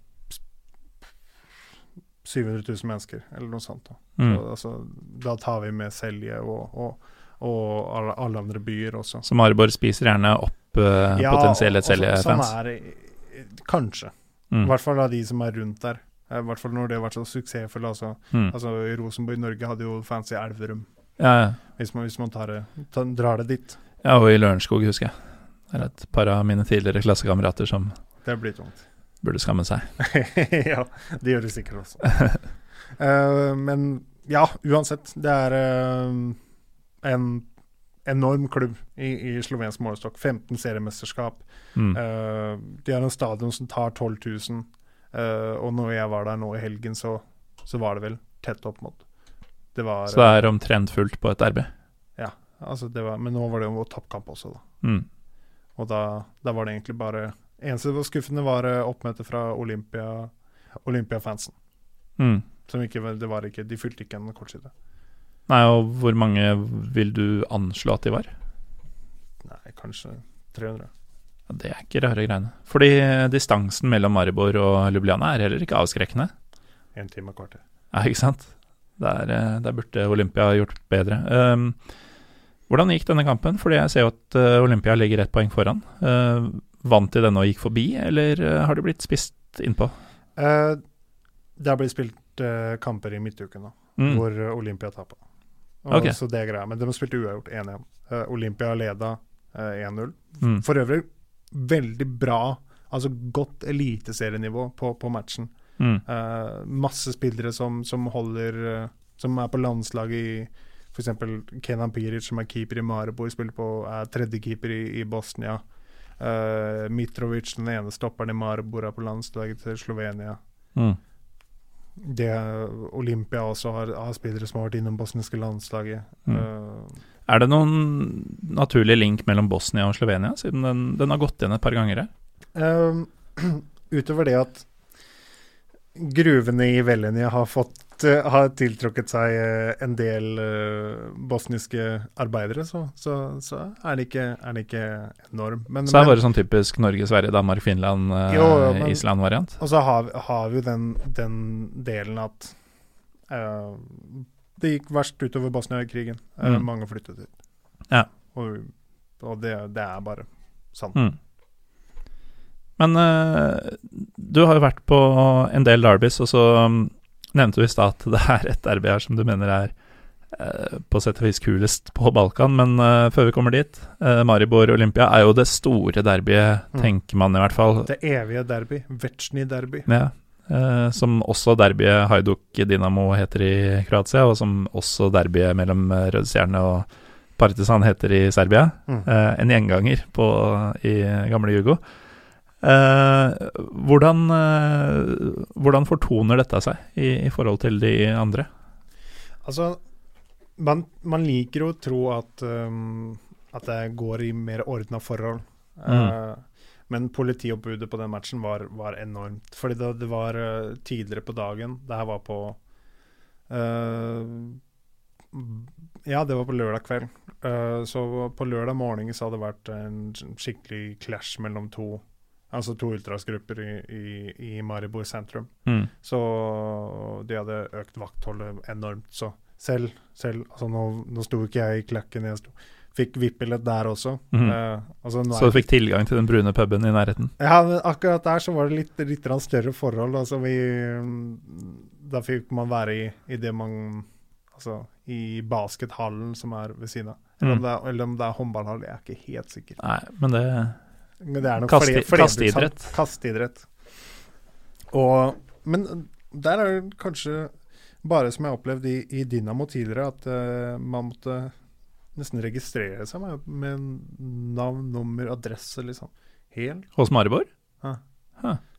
700 000 mennesker, eller noe sånt. Da, Mm. så, altså, da tar vi med Selje og, og, og alle, alle andre byer også. Så Maribor spiser gjerne opp eh, potensielle og så- Celje-fans. Sånn er det kanskje. I Mm. hvert fall av de som er rundt der. Eh, I hvert fall når det har vært så suksessfullt. Altså, Mm. altså, Rosenborg Norge hadde jo fancy Elverum. Ja, ja. Hvis man, hvis man tar det, tar, drar det dit. ja, og i Lørenskog, husker jeg. Det er et par av mine tidligere klassekamerater som Det blir tungt. burde skamme seg. <laughs> ja, det gjør det sikkert også. uh, men ja, uansett. Det er uh, en enorm klubb i, i slovensk målestokk. 15 seriemesterskap. Mm. Uh, de har en stadion som tar 12 000. eh, og når jeg var der nå i helgen, så, så var det vel tett opp mot Det var, Så det er omtrent fullt på et derby. altså det var Men nå var det jo toppkamp også, da. Mm. Og da, da var det egentlig bare Eneste som var skuffende, var eh, oppmøtet fra Olympia Olympia-fansen. Mm. Som ikke, det var ikke, De fylte ikke en kortside. Nei, og hvor mange vil du anslå at de var? Nei, kanskje 300. Det er ikke rare greiene. Fordi distansen mellom Maribor og Ljubljana er heller ikke avskrekkende. En time og kvarter. Ja, ikke sant? Der, eh, der burde Olympia gjort bedre. Um, hvordan gikk denne kampen? Fordi jeg ser jo at eh, Olympia ligger ett poeng foran. Uh, vant de denne og gikk forbi, eller eh, har de blitt spist innpå? Uh, det har blitt spilt uh, kamper i midtuken nå, Mm. hvor eh, Olympia tapte. Okay. Så det er greia. Men de spilte uavgjort 1-1. Eh, Olympia leda eh, 1-0. Mm. For øvrig veldig bra, altså godt eliteserienivå på, på matchen. Mm. Uh, masse spillere som, som holder eh, Som er på landslaget i F.eks. Kenan Piric, som er keeper i Maribor, spiller på, er tredjekeeper i, i Bosnia. Uh, Mitrovic, den ene stopperen i Maribor, er på landslaget til Slovenia. Mm. Det Olympia også har, har spillere som har vært innom bosniske landslaget. Mm. Eh, Er det noen naturlig link mellom Bosnia og Slovenia, siden den, den har gått igjen et par ganger her? Um, <clears throat> utover det at gruvene i Velenje har fått uh, har tiltrukket seg uh, en del eh, bosniske arbeidere, så, så, så er, det ikke, er det ikke enorm. Men, Så er det var sånn typisk Norge, Sverige, Danmark, Finland, Jo, jo, men- Island-variant? Og så har, har vi jo den, den delen at det gikk verst utover Bosnia-krigen. Eh, Mm. Mange flyttet ut. Ja. Og, og det, det er bare sant. Mm. Men uh, du har jo vært på en del derbys, og så um, nevnte du i stad at det er et derby her som du mener er uh, på sett og vis kulest på Balkan, men uh, før vi kommer dit eh, Maribor-Olympia er jo det store derbyet, Mm. tenker man i hvert fall. Det evige derby. Vetsjny-derby. Ja, eh, som også derbyet Hajduk-Dinamo heter i Kroatia, og som også derbyet mellom eh, Røde Stjerne og Partisan heter i Serbia. Mm. Uh, en gjenganger på, i gamle Jugo. Uh, hvordan, hvordan fortoner dette seg i, i forhold til de andre? Altså, man, man liker å tro at, um, at det går i mer ordna forhold. Eh, men politioppbudet på den matchen var, var enormt. Fordi det, det var eh, tidligere på dagen. Det her var på uh, Ja, det var på lørdag kveld. Uh, så på lørdag morgen så hadde det vært en skikkelig clash mellom to Altså to ultrasgrupper i, i, i Maribor sentrum. Mm. Så de hadde økt vaktholdet enormt. Så selv, selv altså nå, nå sto ikke jeg i klakken, jeg sto, fikk VIP-billett der også. Mhm. Uh, altså Så du fikk tilgang til den brune puben i nærheten? ja, men akkurat der så var det litt, litt større forhold. Altså vi, da fikk man være i, i det man Altså i baskethallen som er ved siden av. Eller, om Mm. det er, eller om det er håndballhall, jeg er ikke helt sikker. Nei, men det Men det er nok flerbrukshall. kasteidrett. Kasteidrett. Og, men der er det kanskje bare som jeg har opplevd i, i Dynamo tidligere, at uh, man måtte nesten registrere seg med, med navn, nummer, adresse, liksom. Helt. Hos Maribor?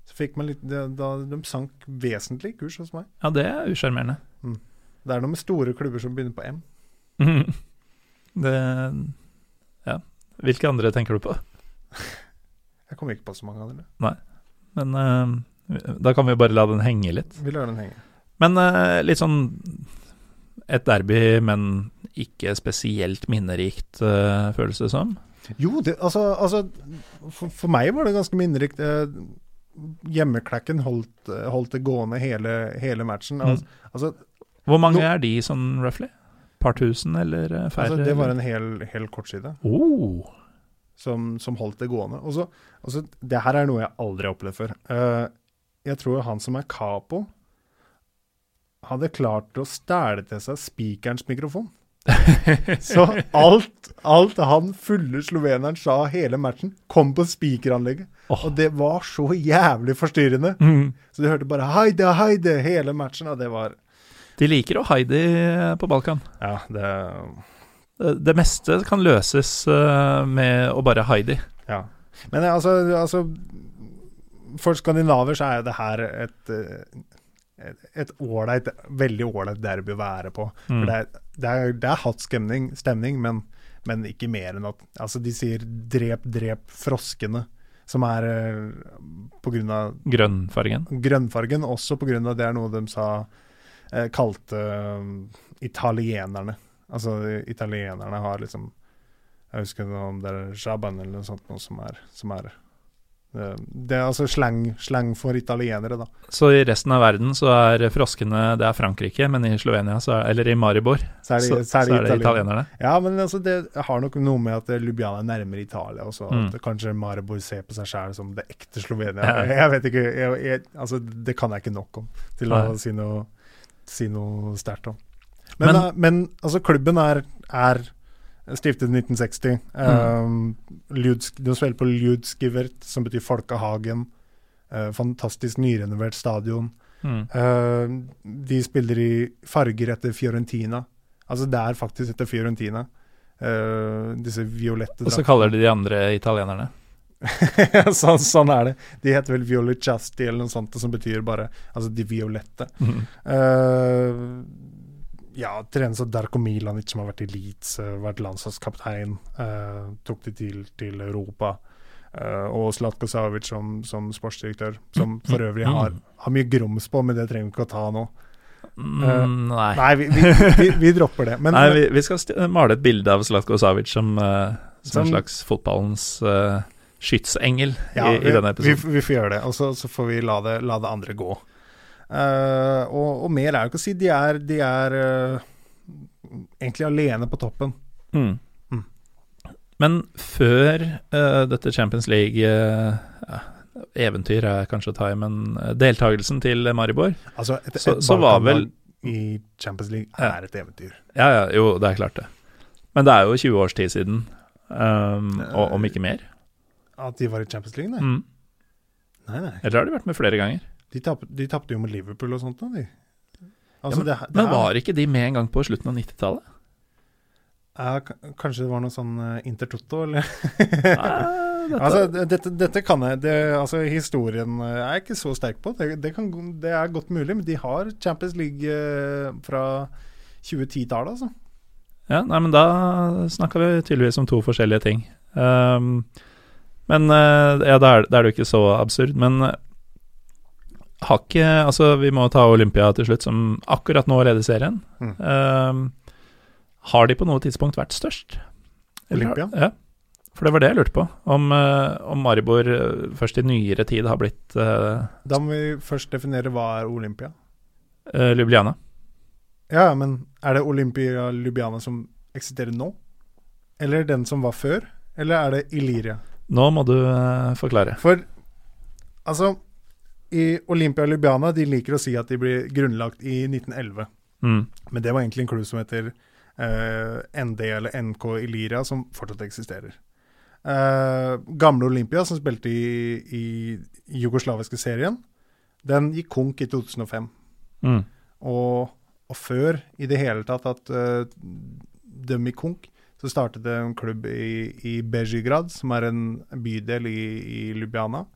Så fikk man litt det- Da de sank vesentlig i kurs hos meg. Ja, det er usjarmerende. Det er noe med store klubber som begynner på M. <laughs> Det Ja. Hvilke andre tenker du på? <laughs> Jeg kommer ikke på så mange av dem. Men uh, da kan vi bare la den henge litt. Vi lar den henge. Men uh, litt sånn et derby, men ikke spesielt minnerikt, uh, føles det som. Jo, det, altså, altså for, for meg var det ganske minnerikt. Eh, hjemmeklekken holdt, holdt det gående hele, hele matchen. Mm. Altså, Hvor mange no, er de sånn roughly? Par tusen, eller eh, færre? altså, det var en hel, hel kortside oh. som, som holdt det gående. Og så, altså, det her er noe jeg aldri har opplevd før. Uh, jeg tror han som er capo, hadde klart å stjele til seg spikerens mikrofon. <laughs> Så alt, alt han fulle sloveneren sa hele matchen, kom på spikeranlegget. Oh. Og det var så jævlig forstyrrende. Mm. Så du hørte bare 'Heide, Heide' hele matchen, og det var De liker å Heidi på Balkan. Ja, det Det, det meste kan løses eh, med å bare Heidi. Ja. Men eh, altså, altså For skandinaver så er det her et eh, et- ålreit, veldig ålreit derby å være på. Mm. For det, er, det, er, det er hatt stemning, stemning men, men ikke mer enn at Altså, de sier 'drep, drep froskene', som er uh, på grunn av Grønnfargen. grønnfargen, også av det er noe de sa uh, kalte uh, italienerne. Altså italienerne har liksom Jeg husker om det er Shaban eller noe sånt noe som er, som er eh, Det er altså slang, slang for italienere, da. Så i resten av verden så er froskene Det er Frankrike, men i Slovenia, så er, eller i Maribor, Så er så, det, så er det italienerne. Ja, men altså det har nok noe med at Lubiana er nærmere Italia også. Mm. At kanskje Maribor ser på seg sjøl som det ekte Slovenia. Ja. <laughs> Jeg vet ikke, jeg, jeg, altså det kan jeg ikke nok om til Nei. å si noe, si noe sterkt om. Men, Men- da, men altså klubben er, er stiftet i 1960. Um, Ljudsk, de spiller på Ljudskivert, som betyr Folkehagen. Uh, fantastisk nyrenovert stadion. Mm. Uh, de spiller i farger etter Fiorentina. Altså det er faktisk etter Fiorentina. Uh, disse violette Og så kaller de de andre italienerne. <laughs> sånn, sånn er det. De heter vel Violiciasti eller noe sånt, som betyr bare altså de violette. Mm. Ja, trenes som Darko Milanic, som har vært i Leeds, uh, vært landslagskaptein. Uh, tok de til, til Europa. Uh, og Slatko Savic som, som sportsdirektør, som for øvrig har, har mye grums på, men det trenger vi ikke å ta nå. Mm, nei. Nei, vi, vi, vi, vi dropper det. Men, <laughs> Nei, vi, skal male et bilde av Zlatko Savic som, uh, som, Som- en slags fotballens uh, skytsengel Ja, i, i denne episoden. vi får gjøre det, og så, så får vi la det, la det andre gå. Eh, og, og mer er det ikke å si. De er, de er uh, egentlig alene på toppen. Mm. Mm. Men før uh, dette Champions League eh, ja, Eventyr er kanskje å ta i, men deltakelsen til Maribor Altså, et, Så- et så var vel i Champions League Ja. er et eventyr. Ja, ja, jo, det er klart det. Men det er jo 20 års tid siden, um, og, om ikke mer. At de var i Champions League, nei. Mm. Nei, nei. Eller har de vært med flere ganger? De tap- tapte jo med Liverpool og sånt, de. Ja, Altså, men, det, det men var ikke de med en gang på slutten av 90-tallet? Ja, kanskje det var noe sånn uh, Intertoto, eller? <laughs> Dette- altså, dette, dette kan jeg det, Altså, historien eh, er jeg ikke så sterk på. Det, det, kan, det er godt mulig, men de har Champions League eh, fra 2010-tallet, altså. Ja, nei, men da snakka vi tydeligvis om to forskjellige ting. Um, men ja, da er, det jo ikke så absurd. Men har ikke Altså, vi må ta Olympia til slutt, som akkurat nå leder serien. Mm. Um, har de på noe tidspunkt vært størst? Eller Olympia? Ja. For det var det jeg lurte på. Om, uh, om Maribor uh, først i nyere tid har blitt uh, Da må vi først definere hva er Olympia. uh, Ljubljana. Ja, men er det Olympia Ljubljana som eksisterer nå? Eller den som var før? Eller er det Illyria? Nå må du uh, forklare. For altså I Olympia Lubiana de liker å si at de ble grunnlagt i 1911. Mm. Men det var egentlig en klubb som heter uh, ND eller NK Illyria, som fortsatt eksisterer. Uh, gamle Olympia, som spilte i, i jugoslaviske serien, den gikk konk i 2005. Mm. Og, og før i det hele tatt at uh, de gikk konk, så startet det en klubb i, i Bezigrad, som er en bydel i, i Ljubljana,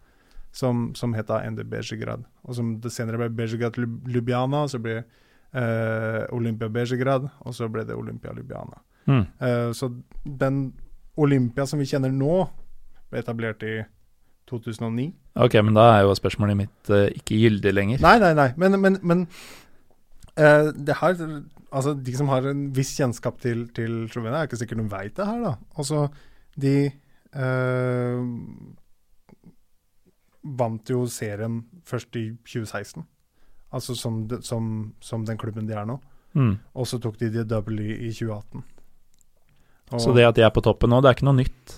som, som het ND Bezigrad. Og som det senere ble Bezjegrad Lubiana, så ble uh, Olympia Bezjegrad, og så ble det Olympia Ljubljana. Mm. Uh, så den Olympia som vi kjenner nå, ble etablert i 2009. Ok, men da er jo spørsmålet mitt uh, ikke gyldig lenger. Nei, nei, nei, men, men, men uh, det her Altså, de som har en viss kjennskap til, til Slovenia, er ikke sikkert de veit det her, da. Altså, de eh, vant jo serien først i 2016. Altså som, de- som, som den klubben de er nå. Mm. Og så tok de det double i, i 2018. Og- Så det at de er på toppen nå, det er ikke noe nytt?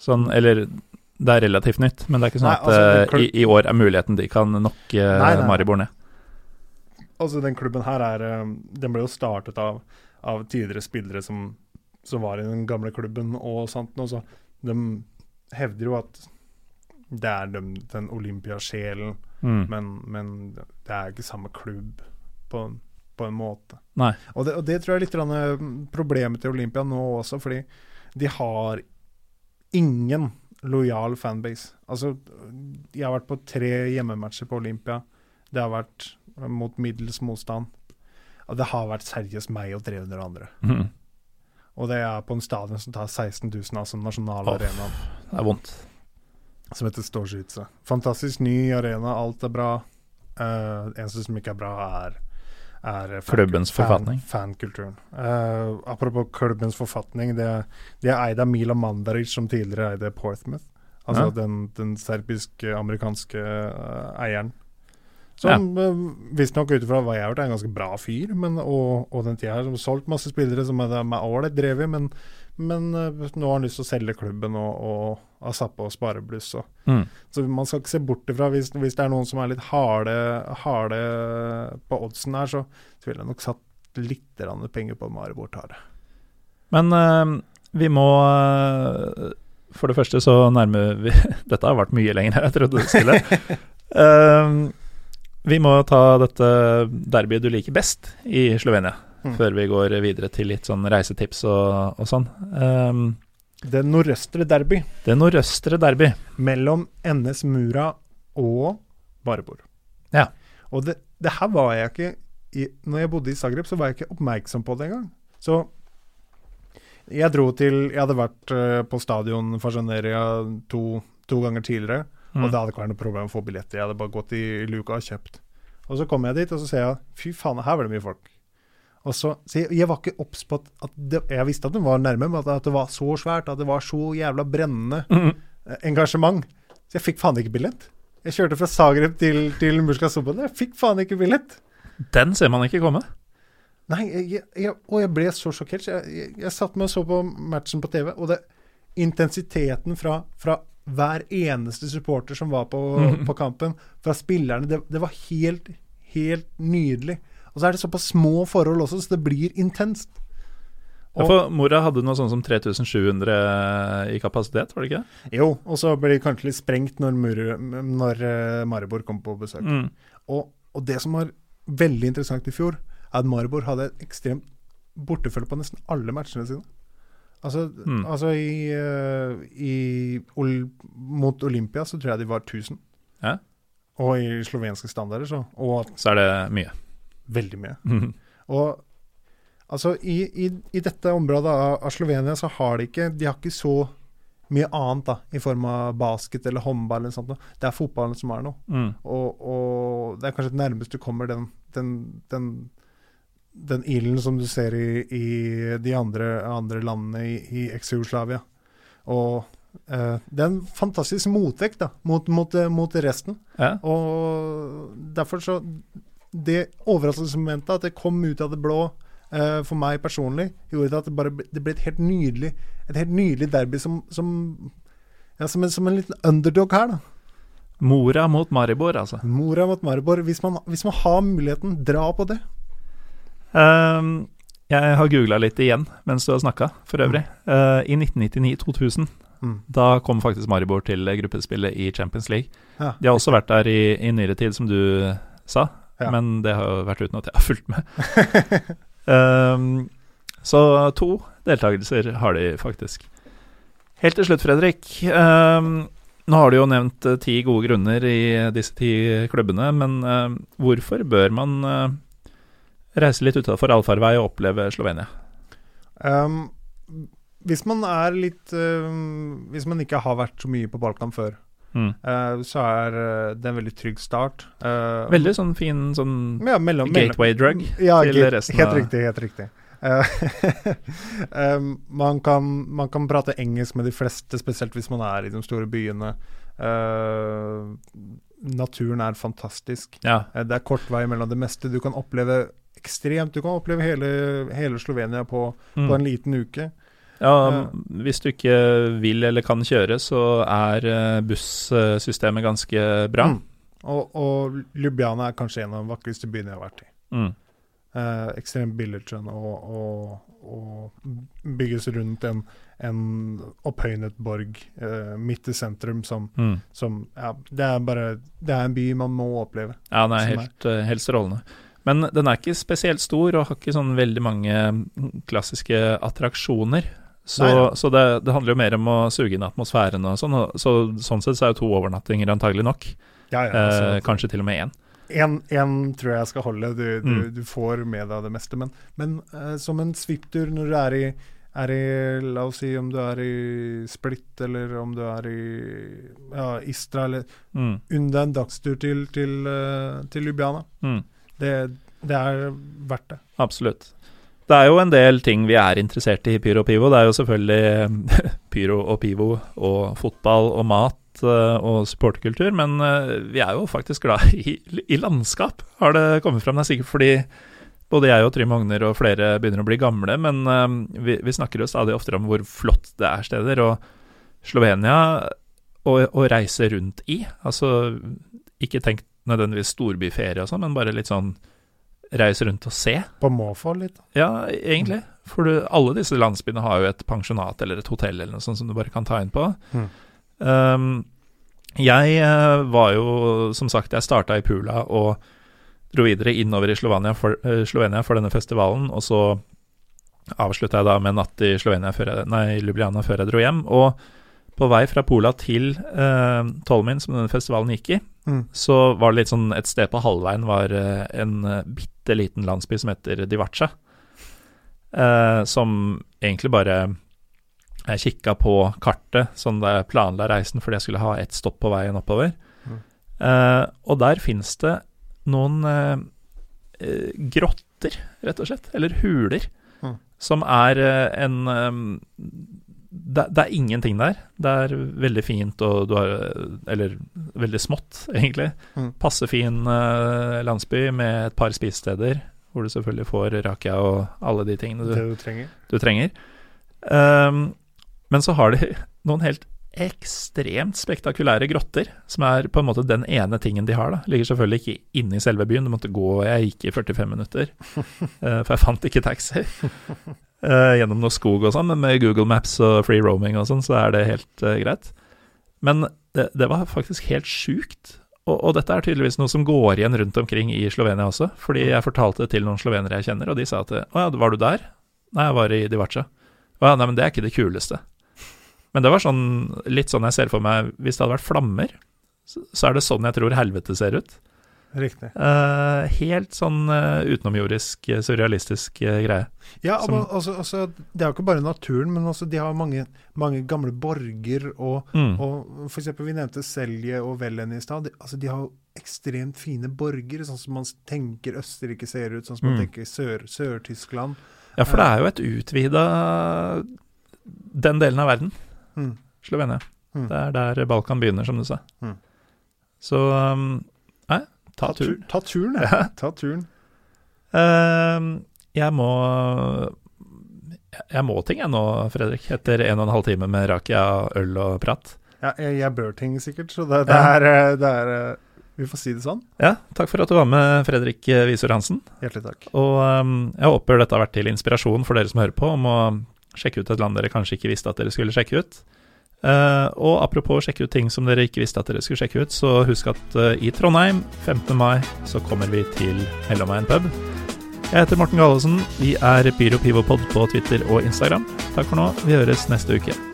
Sånn, eller det er relativt nytt, men det er ikke sånn Nei, altså, at eh, i, i år er muligheten de kan knocke uh, Nei, nei. Maribor ned. Altså, den klubben her er eh, Den ble jo startet av, av tidligere spillere som, som var i den gamle klubben og sånt Og så de hevder jo at det er dem, den Olympia-sjelen, Mm. men, men det er ikke samme klubb på, på en måte. Og det, og det tror jeg er litt eh, problemet til Olympia nå også, fordi de har ingen lojal fanbase. Altså, jeg har vært på tre hjemmematcher på Olympia. Det har vært mot middels motstand. Og det har vært seriøst meg og 300 andre. Mm. Og det er på en stadion som tar 16 000, altså nasjonale Åh. arenaen, Det er vondt. Som heter Storsjitse. Fantastisk ny arena, alt er bra. Uh, eneste som ikke er bra, er, er Klubbens fan- forfatning. Fankulturen. Uh, apropos klubbens forfatning, det, det er eid av Mila Mandaric, som tidligere eide Portsmouth. Altså Ja. den, den serbisk-amerikanske uh, eieren. Som ja. visstnok ut ifra hva jeg har hørt, er en ganske bra fyr. Men, og, og den tida har han solgt masse spillere som er med ålreit drevet, men, men uh, nå har han lyst til å selge klubben og, og satt på sparebluss. Og, Mm. så man skal ikke se bort ifra hvis, hvis det er noen som er litt harde, harde på oddsen her, så, så ville jeg nok satt litt penger på at Maribor tar det. Men uh, vi må uh, For det første så nærmer vi <laughs> Dette har vært mye lenger enn jeg trodde det skulle. <laughs> Vi må ta dette derbyet du liker best i Slovenia, Mm. før vi går videre til litt sånn reisetips og, og sånn. Um, Det nordøstre derby det nordøstre derby. mellom NS Mura og Barbor. Ja. Og det, det her var jeg ikke i, Når jeg bodde i Zagreb, så var jeg ikke oppmerksom på det engang. Så jeg dro til Jeg hadde vært eh, på stadion Fasjoneria to, to ganger tidligere. Mm. Og det hadde ikke vært noe problem å få billetter. Jeg hadde bare gått i luka og kjøpt. Og så kom jeg dit, og så ser jeg fy faen, her var det mye folk. Og så, så jeg, jeg var ikke obs på at, det, Jeg visste at den var nærme, men at, det var så svært, at det var så jævla brennende Mm. engasjement. Så jeg fikk faen ikke billett. Jeg kjørte fra Zagreb til, til Murska Sobol. Jeg fikk faen ikke billett. Den ser man ikke komme. Nei, jeg, jeg, og jeg ble så sjokkert. så Jeg, jeg, satt meg og så på matchen på TV, og det, intensiteten fra, fra hver eneste supporter som var på, på kampen, fra spillerne, det, det var helt, helt nydelig. Og så er det såpass små forhold også, så det blir intenst. Ja, for Mora hadde noe sånn som 3700 i kapasitet, var det ikke? Jo, og så ble det kanskje litt sprengt når, Mur når eh, Maribor kom på besøk. Mm. Og, og det som var veldig interessant i fjor, er at Maribor hadde et ekstremt bortefølge på nesten alle matchene sine. Altså, Mm. altså i, eh, i Ol mot Olympia så tror jeg de var 1000. Ja. Og i slovenske standarder så Og Så er det mye. Veldig mye. Mm. Og altså, i, i, i dette området av, av Slovenia så har de ikke De har ikke så mye annet da, i form av basket eller håndball eller sånt. Det er fotballen som er noe. Mm. Og, og det er kanskje nærmest du kommer den, den, den, den ilden som du ser i, i de andre, andre landene i, i eks-Jugoslavia. Og eh, det er en fantastisk motvekt da, mot, mot, mot resten. Ja. Og derfor så Det overraskelsesmomentet, at det kom ut av det blå uh, for meg personlig, gjorde at det bare det ble et helt nydelig Et helt nydelig derby som, som ja, som, en, som en liten underdog her, da. Mora mot Maribor, altså. Mora mot Maribor. Hvis man, hvis man har muligheten, dra på det. Um, jeg har googla litt igjen mens du har snakka, for øvrig. Eh, I 1999-2000 Mm. Da kom faktisk Maribor til gruppespillet i Champions League. Ja. De har også vært der i, i nyere tid, som du sa, Ja. men det har jo vært uten at jeg har fulgt med. um, <laughs> så to deltakelser har de faktisk. Helt til slutt, Fredrik. Um, nå har du jo nevnt uh, ti gode grunner i disse ti klubbene, men uh, hvorfor bør man uh, reise litt utafor allfarvei og oppleve Slovenia? Um, hvis man er litt Hvis man ikke har vært så mye på Balkan før, Mm. uh, så er uh, det en veldig trygg start. Uh, Veldig sånn fin sånn ja, mellom, gateway drug ja, til gate- resten Helt av- riktig, helt riktig. Uh, <laughs> man, kan, man kan prate engelsk med de fleste, spesielt hvis man er i de store byene. Naturen er fantastisk. Ja. Eh, Det er kort vei mellom det meste. Du kan oppleve ekstremt Du kan oppleve hele, hele Slovenia på, Mm. på en liten uke. Ja, hvis du ikke vil eller kan kjøre, så er eh, bussystemet ganske bra. Mm. Og, og Ljubljana er kanskje en av de vakreste byene jeg har vært i. Mm. Eh, ekstremt billig og, og, og bygges rundt en, en opphøynet borg eh, midt i sentrum som, Mm. som ja, Det er bare Det er en by man må oppleve. Ja, den er Som er- helt, eh, helt strålende. Men den er ikke spesielt stor og har ikke sånn veldig mange mm, klassiske attraksjoner. Så, Nei, ja. så det, det handler jo mer om å suge inn atmosfæren og sånn. Så, sånn sett så er jo to overnattinger antagelig nok. Ja, ja, Eh, altså, kanskje til og med én. En, en tror jeg skal holde. Du, du, Mm. du får med deg det meste. Men, men eh, som en svipptur når du er i, er i La oss si om du er i Split, eller om du er i ja, Istra, eller Mm. under en dagstur til, til, eh, til Ljubljana. Mm. Det, det er verdt det. Absolutt. Det er jo en del ting vi er interessert i i Pyro og Pivo. Det er jo selvfølgelig <laughs> Pyro og Pivo og fotball og mat eh, og supporterkultur, men eh, vi er jo faktisk glad <laughs> i, i landskap, har det kommet fram. Det er sikkert fordi både jeg og Trym Hogner og flere begynner å bli gamle, men eh, vi, vi snakker jo stadig oftere om hvor flott det er steder. Og Slovenia å, å reise rundt i, altså ikke tenk nødvendigvis storbyferie og sånn, men bare litt sånn reise rundt og se. På måfå litt. Ja, egentlig. For du, alle disse landsbyene har jo et pensjonat eller et hotell eller noe sånt som du bare kan ta inn på. Mm. Um, jeg eh, var jo, som sagt, jeg starta i Pula og dro videre innover i Slovenia for, eh, Slovenia for denne festivalen, og så avslutta jeg da med en natt i Slovenia før jeg, nei, Ljubljana før jeg dro hjem. Og på vei fra Pola til uh, Tolmin, som denne festivalen gikk i, Mm. så var det litt sånn et sted på halvveien var eh, en uh, bitte liten landsby som heter Divacha. eh, som egentlig bare Jeg kikka på kartet sånn da jeg planla reisen fordi jeg skulle ha ett stopp på veien oppover. Mm. Eh, og der fins det noen eh, eh, grotter, rett og slett. Eller huler. Mm. Som er eh, en eh, det, det er ingenting der. Det er veldig fint og du har Eller veldig smått, egentlig. Mm. Passe fin uh, landsby med et par spisesteder, hvor du selvfølgelig får rakia og alle de tingene du, du trenger. du trenger. Um, men så har de noen helt ekstremt spektakulære grotter, som er på en måte den ene tingen de har. da. Ligger selvfølgelig ikke inne i selve byen, du måtte gå, jeg gikk i 45 minutter, <laughs> eh, for jeg fant ikke taxi. <laughs> Eh, gjennom noe skog og sånn, men med Google Maps og free roaming og sånn, så er det helt uh, greit. Men det, det var faktisk helt sjukt. Og, og dette er tydeligvis noe som går igjen rundt omkring i Slovenia også, fordi jeg fortalte det til noen slovenere jeg kjenner, og de sa at å ja, var du der? Nei, jeg var i Divaca. Å ja, nei, men det er ikke det kuleste. Men det var sånn, litt sånn jeg ser for meg Hvis det hadde vært flammer, så, så er det sånn jeg tror helvete ser ut. Riktig. Uh, helt sånn uh, utenomjordisk, eh, surrealistisk uh, greie. Ja, Som- men altså, altså, det er jo ikke bare naturen, men også de har mange, mange gamle borger. Og, Mm. og eksempel, vi nevnte Selje og Vellen i stad. De, altså, de har jo ekstremt fine borger, sånn som man tenker Østerrike ser ut, sånn som man Mm. tenker Sør- Sør-Tyskland. Ja, for det er jo et utvida Den delen av verden. Mm. Slovenia. Mm. Det er der Balkan begynner, som du sa. Mm. Så um, ta turen. ta turen, ja. Ta turen. Uh, jeg må Jeg må ting jeg nå, Fredrik. Etter en og en halv time med rakia, øl og prat. Ja, jeg, jeg bør ting sikkert, så det, det, Ja. er, eh, det er eh, Vi får si det sånn. Ja, takk for at du var med, Fredrik Visor Hansen. Hjertelig takk. Og um, jeg håper dette har vært til inspirasjon for dere som hører på, om å sjekke ut et land dere kanskje ikke visste at dere skulle sjekke ut. Eh, og apropos sjekke ut ting som dere ikke visste at dere skulle sjekke ut, så husk at uh, i Trondheim 15. mai så kommer vi til Mellomveien pub. Jeg heter Morten Gallosen. Vi er Pyro Pivopod på Twitter og Instagram. Takk for nå. Vi høres neste uke.